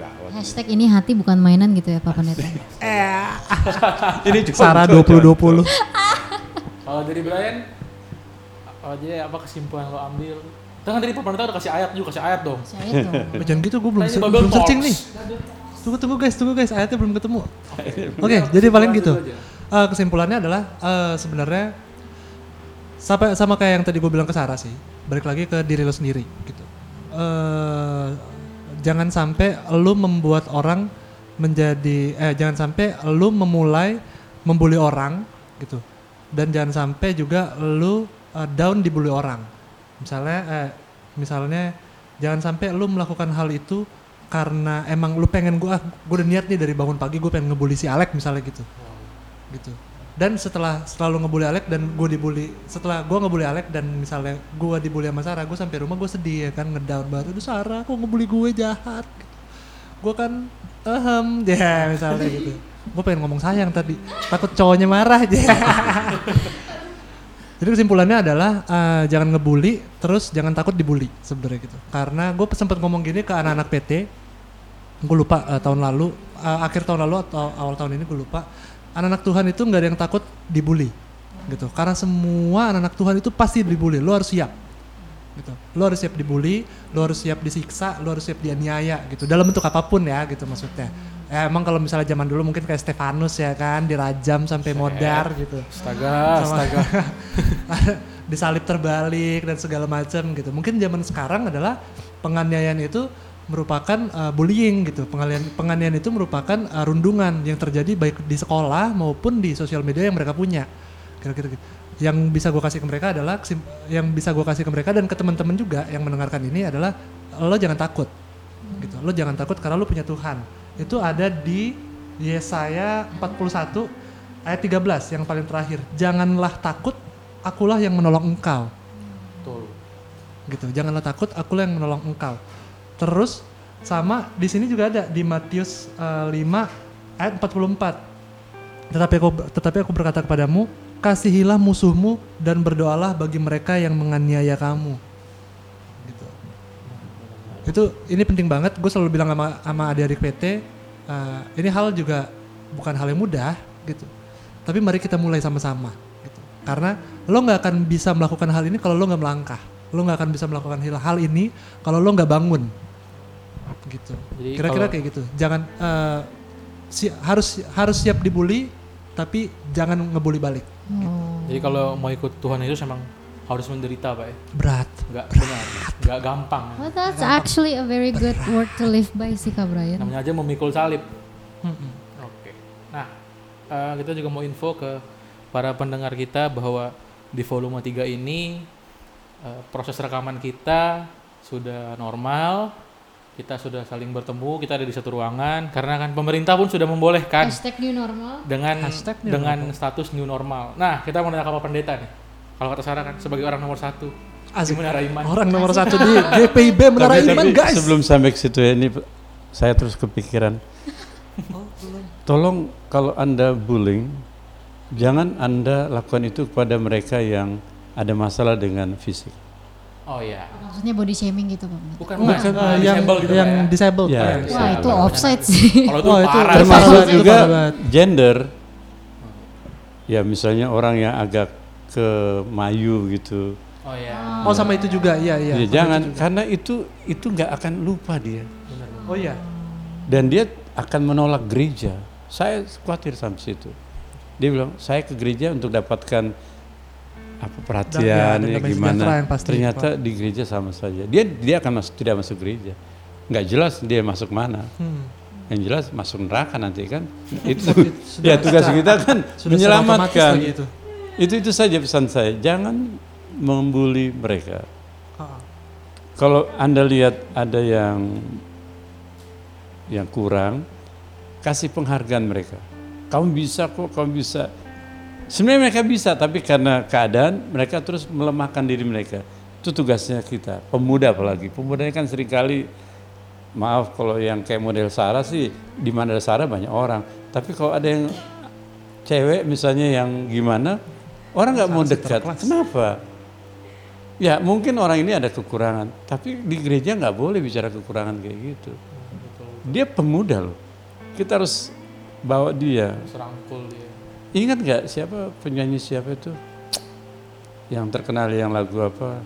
gawat.
Hashtag ini hati bukan mainan gitu ya Pak Pendeta. [LAUGHS]
Ini cuma
Sarah
contoh.
2020.
Kalau dari Brian, oh, jadi apa kesimpulan lo ambil? Jangan dari Pak Pendeta udah kasih ayat juga, kasih ayat dong.
Saya tuh. [LAUGHS]
Jangan gitu gue belum se- belum searching nih. Tunggu tunggu guys, tunggu guys, ayatnya belum ketemu. Oke, jadi paling gitu. Eh, kesimpulannya adalah eh, sebenarnya sampai sama kayak yang tadi gue bilang ke Sarah sih. Balik lagi ke diri lo sendiri gitu. Eh, jangan sampai lo membuat orang menjadi eh jangan sampai lo memulai membuli orang gitu. Dan jangan sampai juga lo eh, down dibully orang. Misalnya eh, misalnya jangan sampai lo melakukan hal itu karena emang lu pengen gue ah gue udah niat nih dari bangun pagi gue pengen ngebully si Alek misalnya gitu. Gitu. Dan setelah setelah lu ngebully Alek dan gue dibully setelah gue ngebully Alek dan misalnya gue dibully sama Sarah gue sampai rumah gue sedih ya kan ngedown banget. Aduh Sarah kok ngebully gue jahat gitu. gue kan ehem [LAUGHS] ya misalnya gitu. Gue pengen ngomong sayang tadi. Takut cowoknya marah aja [LAUGHS] jadi kesimpulannya adalah eh, jangan ngebully terus jangan takut dibully sebenarnya gitu. Karena gue sempat ngomong gini ke anak-anak PT gue lupa eh, tahun lalu eh, akhir tahun lalu atau awal tahun ini gue lupa anak-anak Tuhan itu nggak ada yang takut dibully gitu. Karena semua anak-anak Tuhan itu pasti dibully lo harus siap gitu. Lo harus siap dibully lo harus siap disiksa lo harus siap dianiaya gitu. Dalam bentuk apa pun ya gitu maksudnya ya, emang kalau misalnya zaman dulu mungkin kayak Stefanus ya kan dirajam sampai modar gitu
Astaga,
Sama-
astaga. [LAUGHS]
disalib terbalik dan segala macam gitu. Mungkin zaman sekarang adalah penganiayaan itu merupakan uh, bullying gitu. Penganiayaan, penganiayaan itu merupakan uh, rundungan yang terjadi baik di sekolah maupun di sosial media yang mereka punya. Kira-kira gitu. yang bisa gue kasih ke mereka adalah yang bisa gue kasih ke mereka dan ke teman-teman juga yang mendengarkan ini adalah lo jangan takut gitu lo jangan takut karena lo punya Tuhan itu ada di Yesaya 41 ayat 13 yang paling terakhir. Janganlah takut akulah yang menolong engkau.
Betul.
gitu janganlah takut akulah yang menolong engkau. Terus sama di sini juga ada di Matius eh, 5 ayat 44 tetapi aku tetapi aku berkata kepadamu kasihilah musuhmu dan berdoalah bagi mereka yang menganiaya kamu itu ini penting banget. Gue selalu bilang sama sama adik-adik PT eh, ini hal juga bukan hal yang mudah gitu. Tapi mari kita mulai sama-sama gitu. Karena lo nggak akan bisa melakukan hal ini kalau lo nggak melangkah. Lo nggak akan bisa melakukan hal hal ini kalau lo nggak bangun gitu. Kira-kira kayak gitu. Jangan eh, si- harus harus siap dibully tapi jangan ngebully balik
Oh.
Jadi kalau mau ikut Tuhan Yesus emang harus menderita pak ya.
berat
Nggak benar, nggak gampang.
Well, that's actually a very good word to live by sih Kak Brian.
Namanya aja memikul salib.
Mm-mm.
Oke. Nah, eh, kita juga mau info ke para pendengar kita bahwa di volume 3 ini eh, proses rekaman kita sudah normal. Kita sudah saling bertemu, kita ada di satu ruangan karena kan pemerintah pun sudah membolehkan
Hashtag new normal.
dengan
Hashtag new
dengan status new normal. Nah, kita mau nanya ke Pak Pendeta nih. Kalau kata Sarah kan sebagai orang nomor satu di
Asik.
Menara Iman.
orang nomor satu di GPIB Menara
Tapi-
Iman
tapi
guys
Sebelum sampai ke situ ya, ini saya terus kepikiran. Tolong kalau Anda bullying, jangan Anda lakukan itu kepada mereka yang ada masalah dengan fisik.
Oh iya.
Maksudnya body shaming gitu Pak.
Bukan
Bukan,
bukan
eh, yang
disable gitu
yang
ya.
disabled
Ya.
Wah itu offside sih. [LAUGHS]
Kalau itu
Oh, itu
parah.
termasuk-
juga gender. Ya misalnya orang yang agak ke mayu gitu.
Oh iya.
oh sama itu juga iya iya
Ya, jangan karena itu itu nggak akan lupa dia
oh iya
dan dia akan menolak gereja. Saya khawatir sampai situ. Dia bilang saya ke gereja untuk dapatkan apa perhatian
Dan-
ya,
dan
gimana.
yang pasti,
Ternyata di gereja sama saja. Dia dia akan masuk tidak masuk gereja. Nggak jelas dia masuk mana.
Hmm.
Yang jelas masuk neraka nanti kan. [LAUGHS] itu
Sudah-
ya tugas
sudah-
kita kan
sudah
menyelamatkan.
itu.
Itu itu saja pesan saya. Jangan membuli mereka. Kalau Anda lihat ada yang yang kurang, kasih penghargaan mereka. Kamu bisa kok, kamu bisa. Sebenarnya mereka bisa, tapi karena keadaan mereka terus melemahkan diri mereka. Itu tugasnya kita, pemuda apalagi. Pemuda kan sering kali, maaf kalau yang kayak model Sarah sih, di mana ada Sarah banyak orang. Tapi kalau ada yang cewek misalnya yang gimana, orang nggak mau dekat. Kenapa? Ya mungkin orang ini ada kekurangan, tapi di gereja nggak boleh bicara kekurangan kayak gitu. Dia pemuda loh, kita harus bawa dia.
Serangkul dia.
Ingat nggak siapa penyanyi siapa itu yang terkenal yang lagu apa,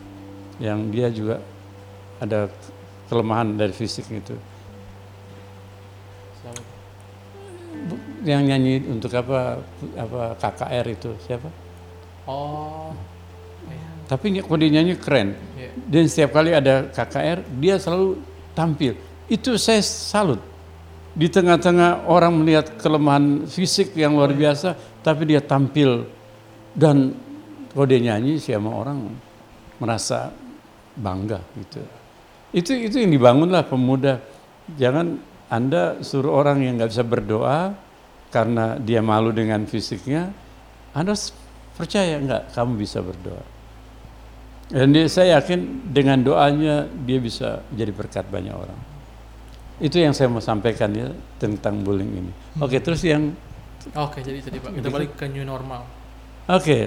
yang dia juga ada kelemahan dari fisik itu, yang nyanyi untuk apa apa KKR itu siapa?
Oh.
Tapi kalau dia nyanyi keren.
Iya.
Dan setiap kali ada KKR, dia selalu tampil. Itu saya salut. Di tengah-tengah orang melihat kelemahan fisik yang luar biasa, tapi dia tampil. Dan kalau dia nyanyi, siapa orang merasa bangga gitu. Itu itu yang dibangunlah pemuda. Jangan Anda suruh orang yang nggak bisa berdoa karena dia malu dengan fisiknya. Anda percaya nggak kamu bisa berdoa. Dan dia, saya yakin dengan doanya dia bisa jadi berkat banyak orang. Itu yang saya mau sampaikan ya tentang bullying ini. Oke, terus yang
Oke, jadi tadi Pak, kita balik ke new normal.
oke,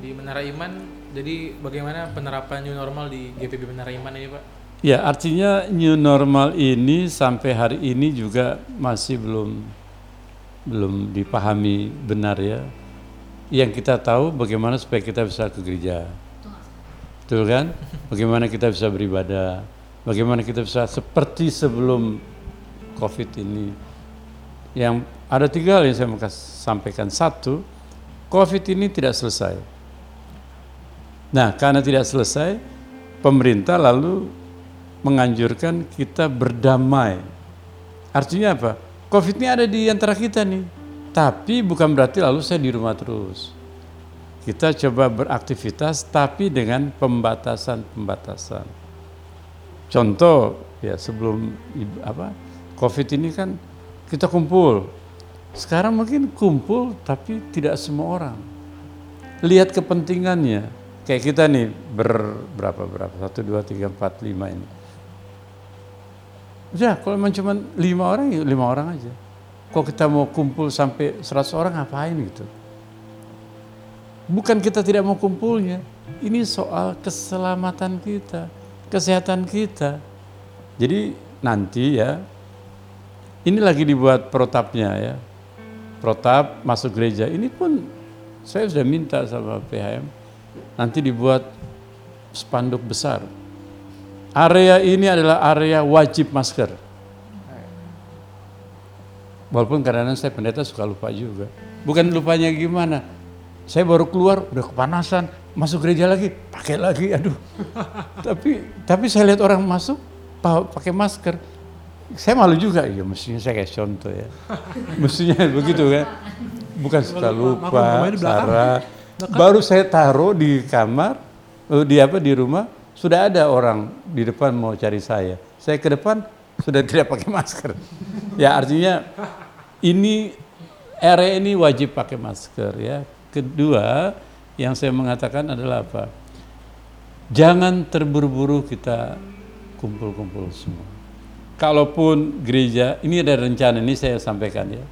Di Menara Iman, jadi bagaimana penerapan new normal di GPB Menara Iman ini, Pak?
ya artinya new normal ini sampai hari ini juga masih belum belum dipahami benar ya. Yang kita tahu bagaimana supaya kita bisa ke gereja. Betul kan? Bagaimana kita bisa beribadah? Bagaimana kita bisa seperti sebelum COVID ini? Yang ada tiga hal yang saya mau sampaikan. Satu, COVID ini tidak selesai. Nah, karena tidak selesai, pemerintah lalu menganjurkan kita berdamai. Artinya apa? COVID ini ada di antara kita nih. Tapi bukan berarti lalu saya di rumah terus. kita coba beraktivitas tapi dengan pembatasan-pembatasan. Contoh ya sebelum apa Covid ini kan kita kumpul. Sekarang mungkin kumpul tapi tidak semua orang. Lihat kepentingannya. Kayak kita nih ber berapa berapa satu dua tiga empat lima ini. Udah kalau cuma lima orang ya lima orang aja. Kalau kita mau kumpul sampai 100 orang ngapain gitu? Bukan kita tidak mau kumpulnya, ini soal keselamatan kita, kesehatan kita. Jadi nanti ya, ini lagi dibuat protapnya ya, protap masuk gereja. Ini pun saya sudah minta sama PHM, nanti dibuat spanduk besar. Area ini adalah area wajib masker. Walaupun kadang-kadang saya pendeta suka lupa juga. Bukan lupanya gimana, saya baru keluar udah kepanasan, masuk gereja lagi, pakai lagi, aduh. [LAUGHS] tapi tapi saya lihat orang masuk pa- pakai masker, saya malu juga, ya mestinya saya kayak contoh ya. [LAUGHS] mestinya begitu kan. Bukan suka lupa. Sarah. Baru saya taruh di kamar, eh, di apa di rumah, sudah ada orang di depan mau cari saya. Saya ke depan sudah tidak pakai masker. Ya artinya ini area ini wajib pakai masker ya. Kedua yang saya mengatakan adalah apa? Jangan terburu-buru kita kumpul-kumpul semua. Kalaupun gereja, ini ada rencana ini saya sampaikan ya.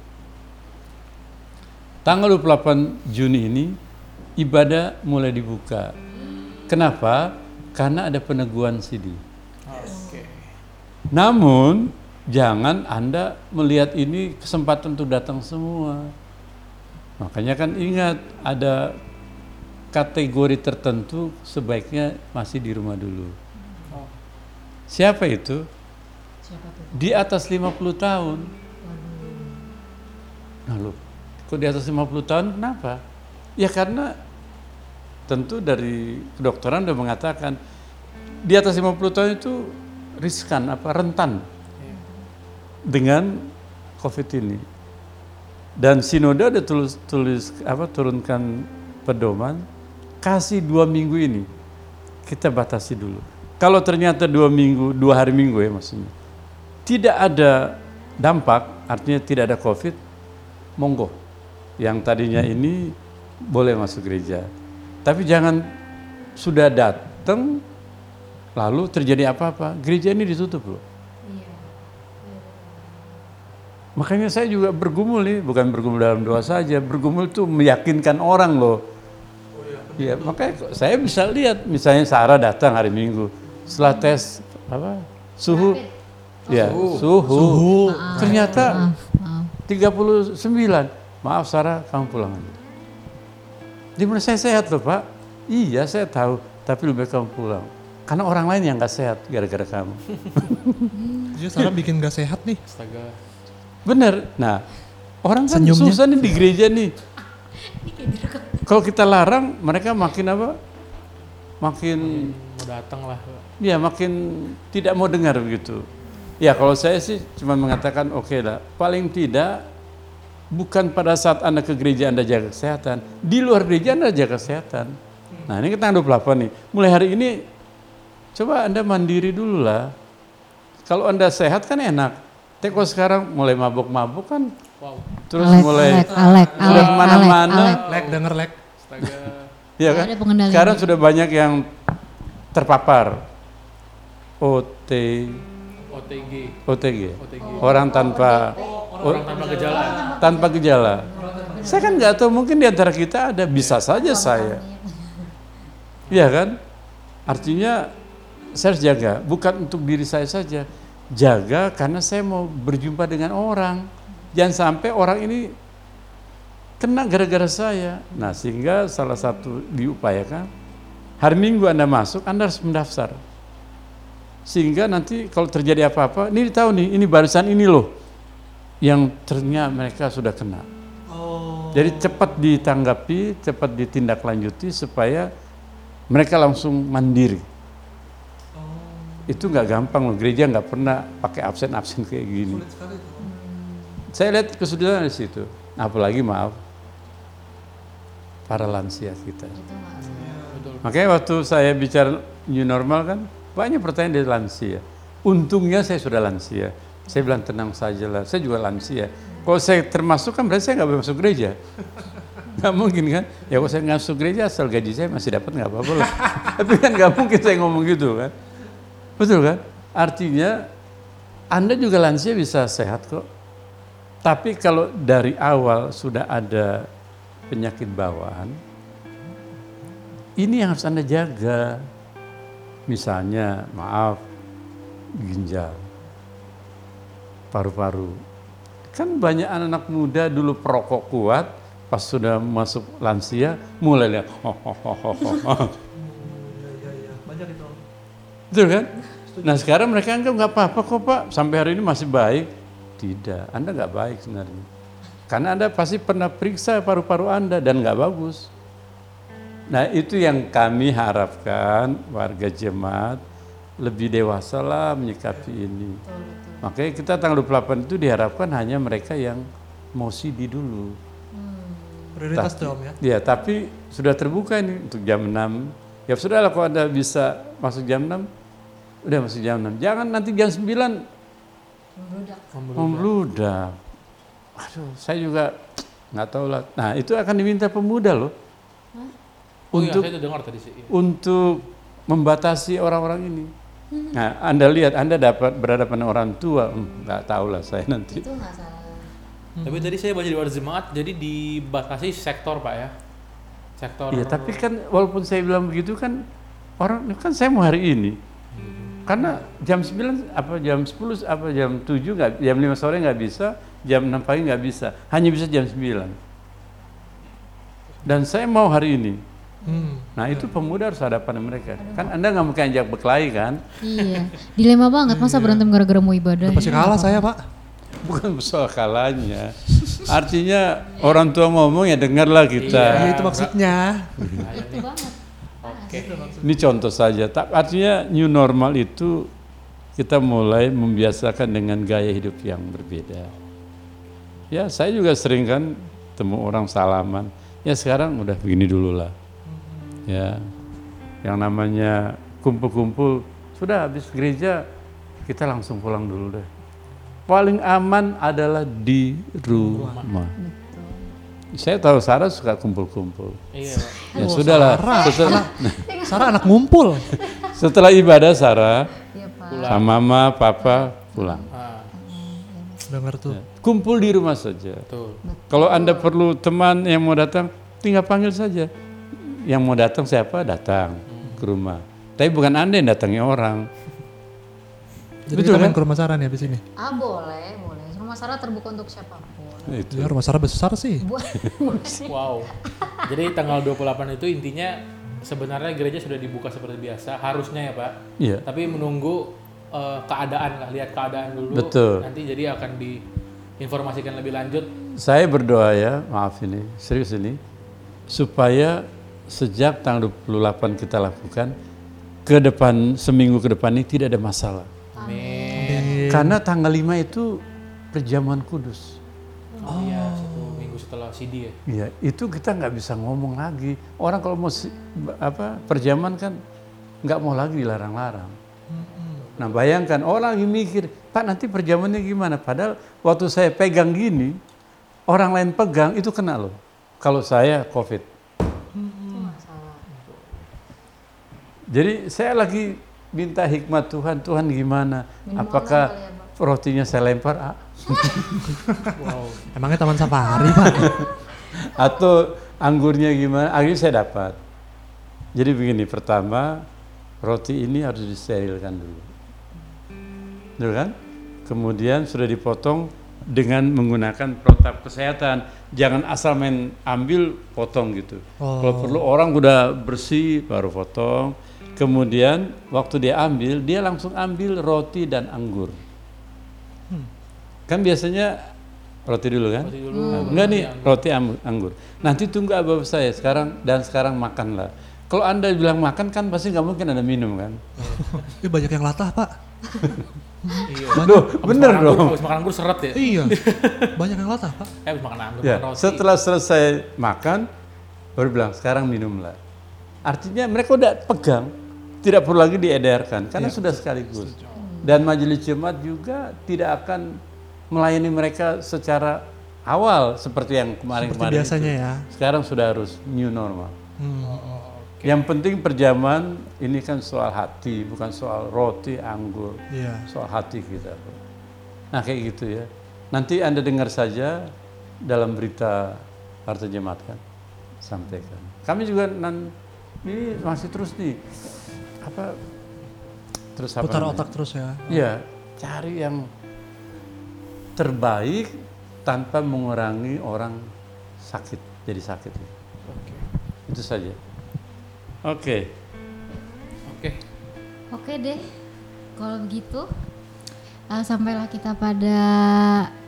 Tanggal 28 Juni ini ibadah mulai dibuka. Kenapa? Karena ada peneguhan sidi. Namun jangan Anda melihat ini kesempatan untuk datang semua. Makanya kan ingat ada kategori tertentu sebaiknya masih di rumah dulu. Siapa itu? Di atas 50 tahun. Nah, kok di atas 50 tahun kenapa? Ya karena tentu dari kedokteran sudah mengatakan di atas 50 tahun itu riskan apa rentan dengan Covid ini. Dan sinode ada tulis, tulis apa turunkan pedoman kasih dua minggu ini kita batasi dulu. Kalau ternyata dua minggu, dua hari minggu ya maksudnya, tidak ada dampak, artinya tidak ada COVID, monggo. Yang tadinya ini boleh masuk gereja. Tapi jangan sudah datang lalu terjadi apa-apa, gereja ini ditutup loh. Makanya saya juga bergumul nih, bukan bergumul dalam doa saja, bergumul itu meyakinkan orang loh. Iya, makanya saya bisa lihat, misalnya Sarah datang hari Minggu, setelah tes apa suhu, ya suhu, ternyata 39, maaf Sarah, kamu pulang aja. Di mana saya sehat loh Pak? Iya saya tahu, tapi lebih baik kamu pulang. Karena orang lain yang nggak sehat gara-gara kamu.
Jadi Sarah bikin gak sehat nih.
Astaga.
Bener. Nah, orang kan
Senyumnya.
susah nih di gereja nih. Kalau kita larang, mereka makin apa? Makin,
Mau datang lah.
ya makin tidak mau dengar begitu. Ya kalau saya sih cuma mengatakan oke lah. Paling tidak bukan pada saat anda ke gereja anda jaga kesehatan, di luar gereja anda jaga kesehatan. Nah ini kita tanggal 28 nih. Mulai hari ini coba anda mandiri dulu lah. Kalau anda sehat kan enak. Tapi kalau sekarang mulai mabuk-mabuk kan
Wow.
terus
Alek,
mulai
Alek, Alek,
sudah
Alek,
Lek denger lek.
Astaga.
ya kan? Sekarang sudah banyak yang terpapar OT,
OTG.
OTG,
OTG.
orang tanpa
Orang tanpa gejala.
tanpa gejala. Saya kan nggak tahu mungkin di antara kita ada bisa saja saya, Iya kan? Artinya saya harus jaga, bukan untuk diri saya saja, jaga karena saya mau berjumpa dengan orang. Jangan sampai orang ini kena gara-gara saya. Nah, sehingga salah satu diupayakan hari Minggu Anda masuk, Anda harus mendaftar. Sehingga nanti kalau terjadi apa-apa, ini tahu nih, ini barisan ini loh yang ternyata mereka sudah kena.
Oh.
Jadi cepat ditanggapi, cepat ditindaklanjuti supaya mereka langsung mandiri. Itu nggak gampang loh, gereja nggak pernah pakai absen-absen kayak gini. Saya lihat kesulitan di situ. Apalagi maaf, para lansia kita.
Betul.
Makanya waktu saya bicara new normal kan banyak pertanyaan dari lansia. Untungnya saya sudah lansia. Saya bilang tenang saja lah, saya juga lansia. Kalau saya termasuk kan berarti saya nggak boleh masuk gereja. [LAUGHS] Nggak mungkin kan? Ya kalau saya nggak masuk gereja asal gaji saya masih dapat nggak apa-apa lah. [LAUGHS] Tapi kan nggak mungkin saya ngomong gitu kan. Betul kan? Artinya Anda juga lansia bisa sehat kok. Tapi kalau dari awal sudah ada penyakit bawaan, ini yang harus Anda jaga. Misalnya, maaf, ginjal, paru-paru. Kan banyak anak-anak muda dulu perokok kuat, pas sudah masuk lansia, mulai lihat, ho, ho, ho, ho, ho, ho.
Banyak itu.
Betul kan? Nah sekarang mereka anggap nggak apa-apa kok Pak, sampai hari ini masih baik. Tidak, Anda nggak baik sebenarnya. Karena Anda pasti pernah periksa paru-paru Anda dan nggak bagus. Nah itu yang kami harapkan warga jemaat lebih dewasa lah menyikapi ini. Makanya kita tanggal 28 itu diharapkan hanya mereka yang mau CD dulu.
Prioritas
Tapi-
om ya.
Ya, tapi sudah terbuka ini untuk jam 6. Ya sudah lah kalau Anda bisa masuk jam 6, udah masuk jam 6. Jangan nanti jam 9 membludak. Aduh, saya juga nggak tahu lah. Nah, itu akan diminta pemuda loh.
Oh
Untuk
iya, saya dengar tadi sih. Iya.
untuk membatasi orang-orang ini. Nah, Anda lihat, Anda dapat berhadapan orang tua, hmm, nggak tahu lah saya nanti.
Itu nggak salah.
Tapi tadi saya baca di luar jemaat, jadi dibatasi sektor pak ya, sektor.
Iya, tapi kan walaupun saya bilang begitu kan orang kan saya mau hari ini. Karena jam 9 apa jam 10 apa jam 7 nggak jam 5 sore nggak bisa, jam 6 pagi nggak bisa, hanya bisa jam 9. Dan saya mau hari ini.
Hmm.
Nah, itu pemuda harus hadapan mereka. Kan Anda nggak mungkin ajak berkelahi kan?
Iya, dilema banget masa berantem gara-gara mau ibadah.
Pasti kalah saya pak.
Bukan soal kalahnya. Artinya orang tua ngomong ya dengarlah kita.
Ya, itu maksudnya.
Itu banget.
Oke.
Ini contoh saja. Ta- Artinya new normal itu kita mulai membiasakan dengan gaya hidup yang berbeda. Ya, saya juga sering kan temu orang salaman. Ya sekarang udah begini dulu lah. Ya, yang namanya kumpul-kumpul sudah habis gereja kita langsung pulang dulu deh. Paling aman adalah di rumah. Saya tahu Sarah suka kumpul-kumpul.
Iya. Pak.
Ya sudahlah. Setelah,
Sarah anak ngumpul.
setelah ibadah Sarah
Iya pak.
sama mama, papa pulang.
Ah,
Dengar tuh.
Kumpul di rumah saja.
betul.
Kalau Anda perlu teman yang mau datang, tinggal panggil saja. Yang mau datang siapa? Datang ke rumah. Tapi bukan Anda yang datangi orang.
Jadi
Betul
kita main
kan?
ke rumah Sarah nih abis ini.
Ah boleh, boleh. Rumah Sarah terbuka untuk siapa pun.
Itu.
Ya rumah Sarah besar [LAUGHS] sih.
Wow. Jadi tanggal 28 itu intinya sebenarnya gereja sudah dibuka seperti biasa, harusnya ya Pak.
Iya.
Tapi menunggu eh, keadaan, nggak lihat keadaan dulu.
Betul.
Nanti jadi akan diinformasikan lebih lanjut.
Saya berdoa ya, maaf ini, serius ini, supaya sejak tanggal 28 kita lakukan, ke depan, seminggu ke depan ini tidak ada masalah.
Amin.
Karena tanggal 5 itu perjamuan kudus.
Oh. Iya, satu minggu setelah CD ya.
Iya, itu kita nggak bisa ngomong lagi. Orang kalau mau apa perjamuan kan nggak mau lagi dilarang-larang. Nah bayangkan orang yang mikir, Pak nanti perjamuannya gimana? Padahal waktu saya pegang gini, orang lain pegang itu kena loh. Kalau saya COVID. Jadi saya lagi minta hikmat Tuhan, Tuhan gimana? Apakah rotinya saya lempar? Ah, [LAUGHS]
Emangnya taman safari pak? [LAUGHS]
atau anggurnya gimana? Akhirnya saya dapat. Jadi begini pertama roti ini harus disterilkan dulu. Betul kan? Kemudian sudah dipotong dengan menggunakan protap kesehatan. Jangan asal main ambil potong gitu.
Oh.
kalau perlu orang udah bersih baru potong. Kemudian waktu dia ambil dia langsung ambil roti dan anggur kan biasanya roti dulu kan
Roti dulu.
Nah, enggak nih roti anggur. Nanti tunggu abah saya sekarang dan sekarang makanlah. Kalau anda bilang makan kan pasti nggak mungkin anda minum kan? [LAUGHS]
Ih banyak yang latah pak. [LAUGHS]
Iya.
Loh, bener
makan anggur-
dong.
Habis makan anggur seret ya?
Iya. [LAUGHS] Banyak yang latah pak.
Eh, habis makan anggur,
Ya,
makan roti.
setelah selesai makan, baru bilang sekarang minumlah. Artinya mereka udah pegang, tidak perlu lagi diedarkan karena sudah sekaligus. Dan majelis jemaat juga tidak akan melayani mereka secara awal seperti yang kemarin-kemarin.
Biasanya
itu.
ya.
Sekarang sudah harus new normal.
Hmm.
Yang penting perjamuan ini kan soal hati, bukan soal roti, anggur,
Iya.
soal hati kita. Nah kayak gitu ya. Nanti anda dengar saja dalam berita Harta Jemaat kan, sampaikan. Kami juga nan, ini masih terus nih apa terus apa
Putar
namanya?
otak terus ya.
Iya, cari yang terbaik tanpa mengurangi orang sakit jadi sakit. Itu saja. Oke.
Oke.
Oke deh, kalau begitu eh, sampailah kita pada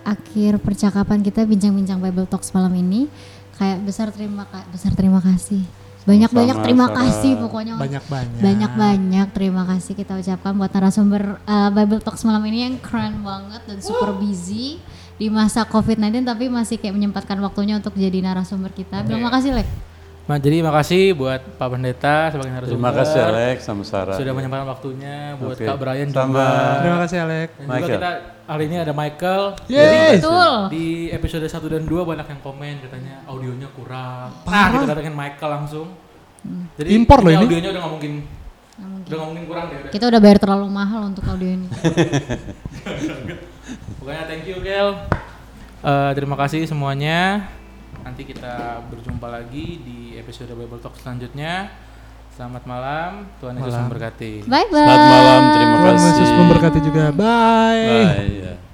akhir percakapan kita bincang-bincang Bible Talks malam ini. Kayak besar terima besar terima kasih. Banyak-banyak terima
Sarah.
kasih pokoknya.
Banyak-banyak.
Banyak-banyak terima kasih kita ucapkan buat narasumber eh, Bible Talks malam ini yang keren banget dan super busy di masa COVID-19 tapi masih kayak menyempatkan waktunya untuk jadi narasumber kita. Bilang makasih, Lek.
Nah, jadi makasih buat Pak Pendeta sebagai narasumber.
Terima kasih Alex sama Sarah.
Sudah menyempatkan waktunya buat
Oke.
Kak Brian
Sama.
juga.
Terima kasih Alek.
Dan juga kita hari ini ada Michael.
Yeay.
Betul.
Di episode 1 dan 2 banyak yang komen katanya audionya kurang. Nah, kita datangin Michael langsung. Jadi
Impor loh ini.
Audionya udah nggak mungkin udah nggak mungkin kurang deh. Udah.
Kita udah bayar terlalu mahal untuk audio ini. [LAUGHS]
Pokoknya thank you Kel. Eh, terima kasih semuanya. Nanti kita berjumpa lagi di episode Bible Talk selanjutnya. Selamat malam, Tuhan Yesus memberkati.
Bye bye.
Selamat malam, terima
Tuhan
kasih.
Yesus memberkati juga. Bye.
Bye. ya.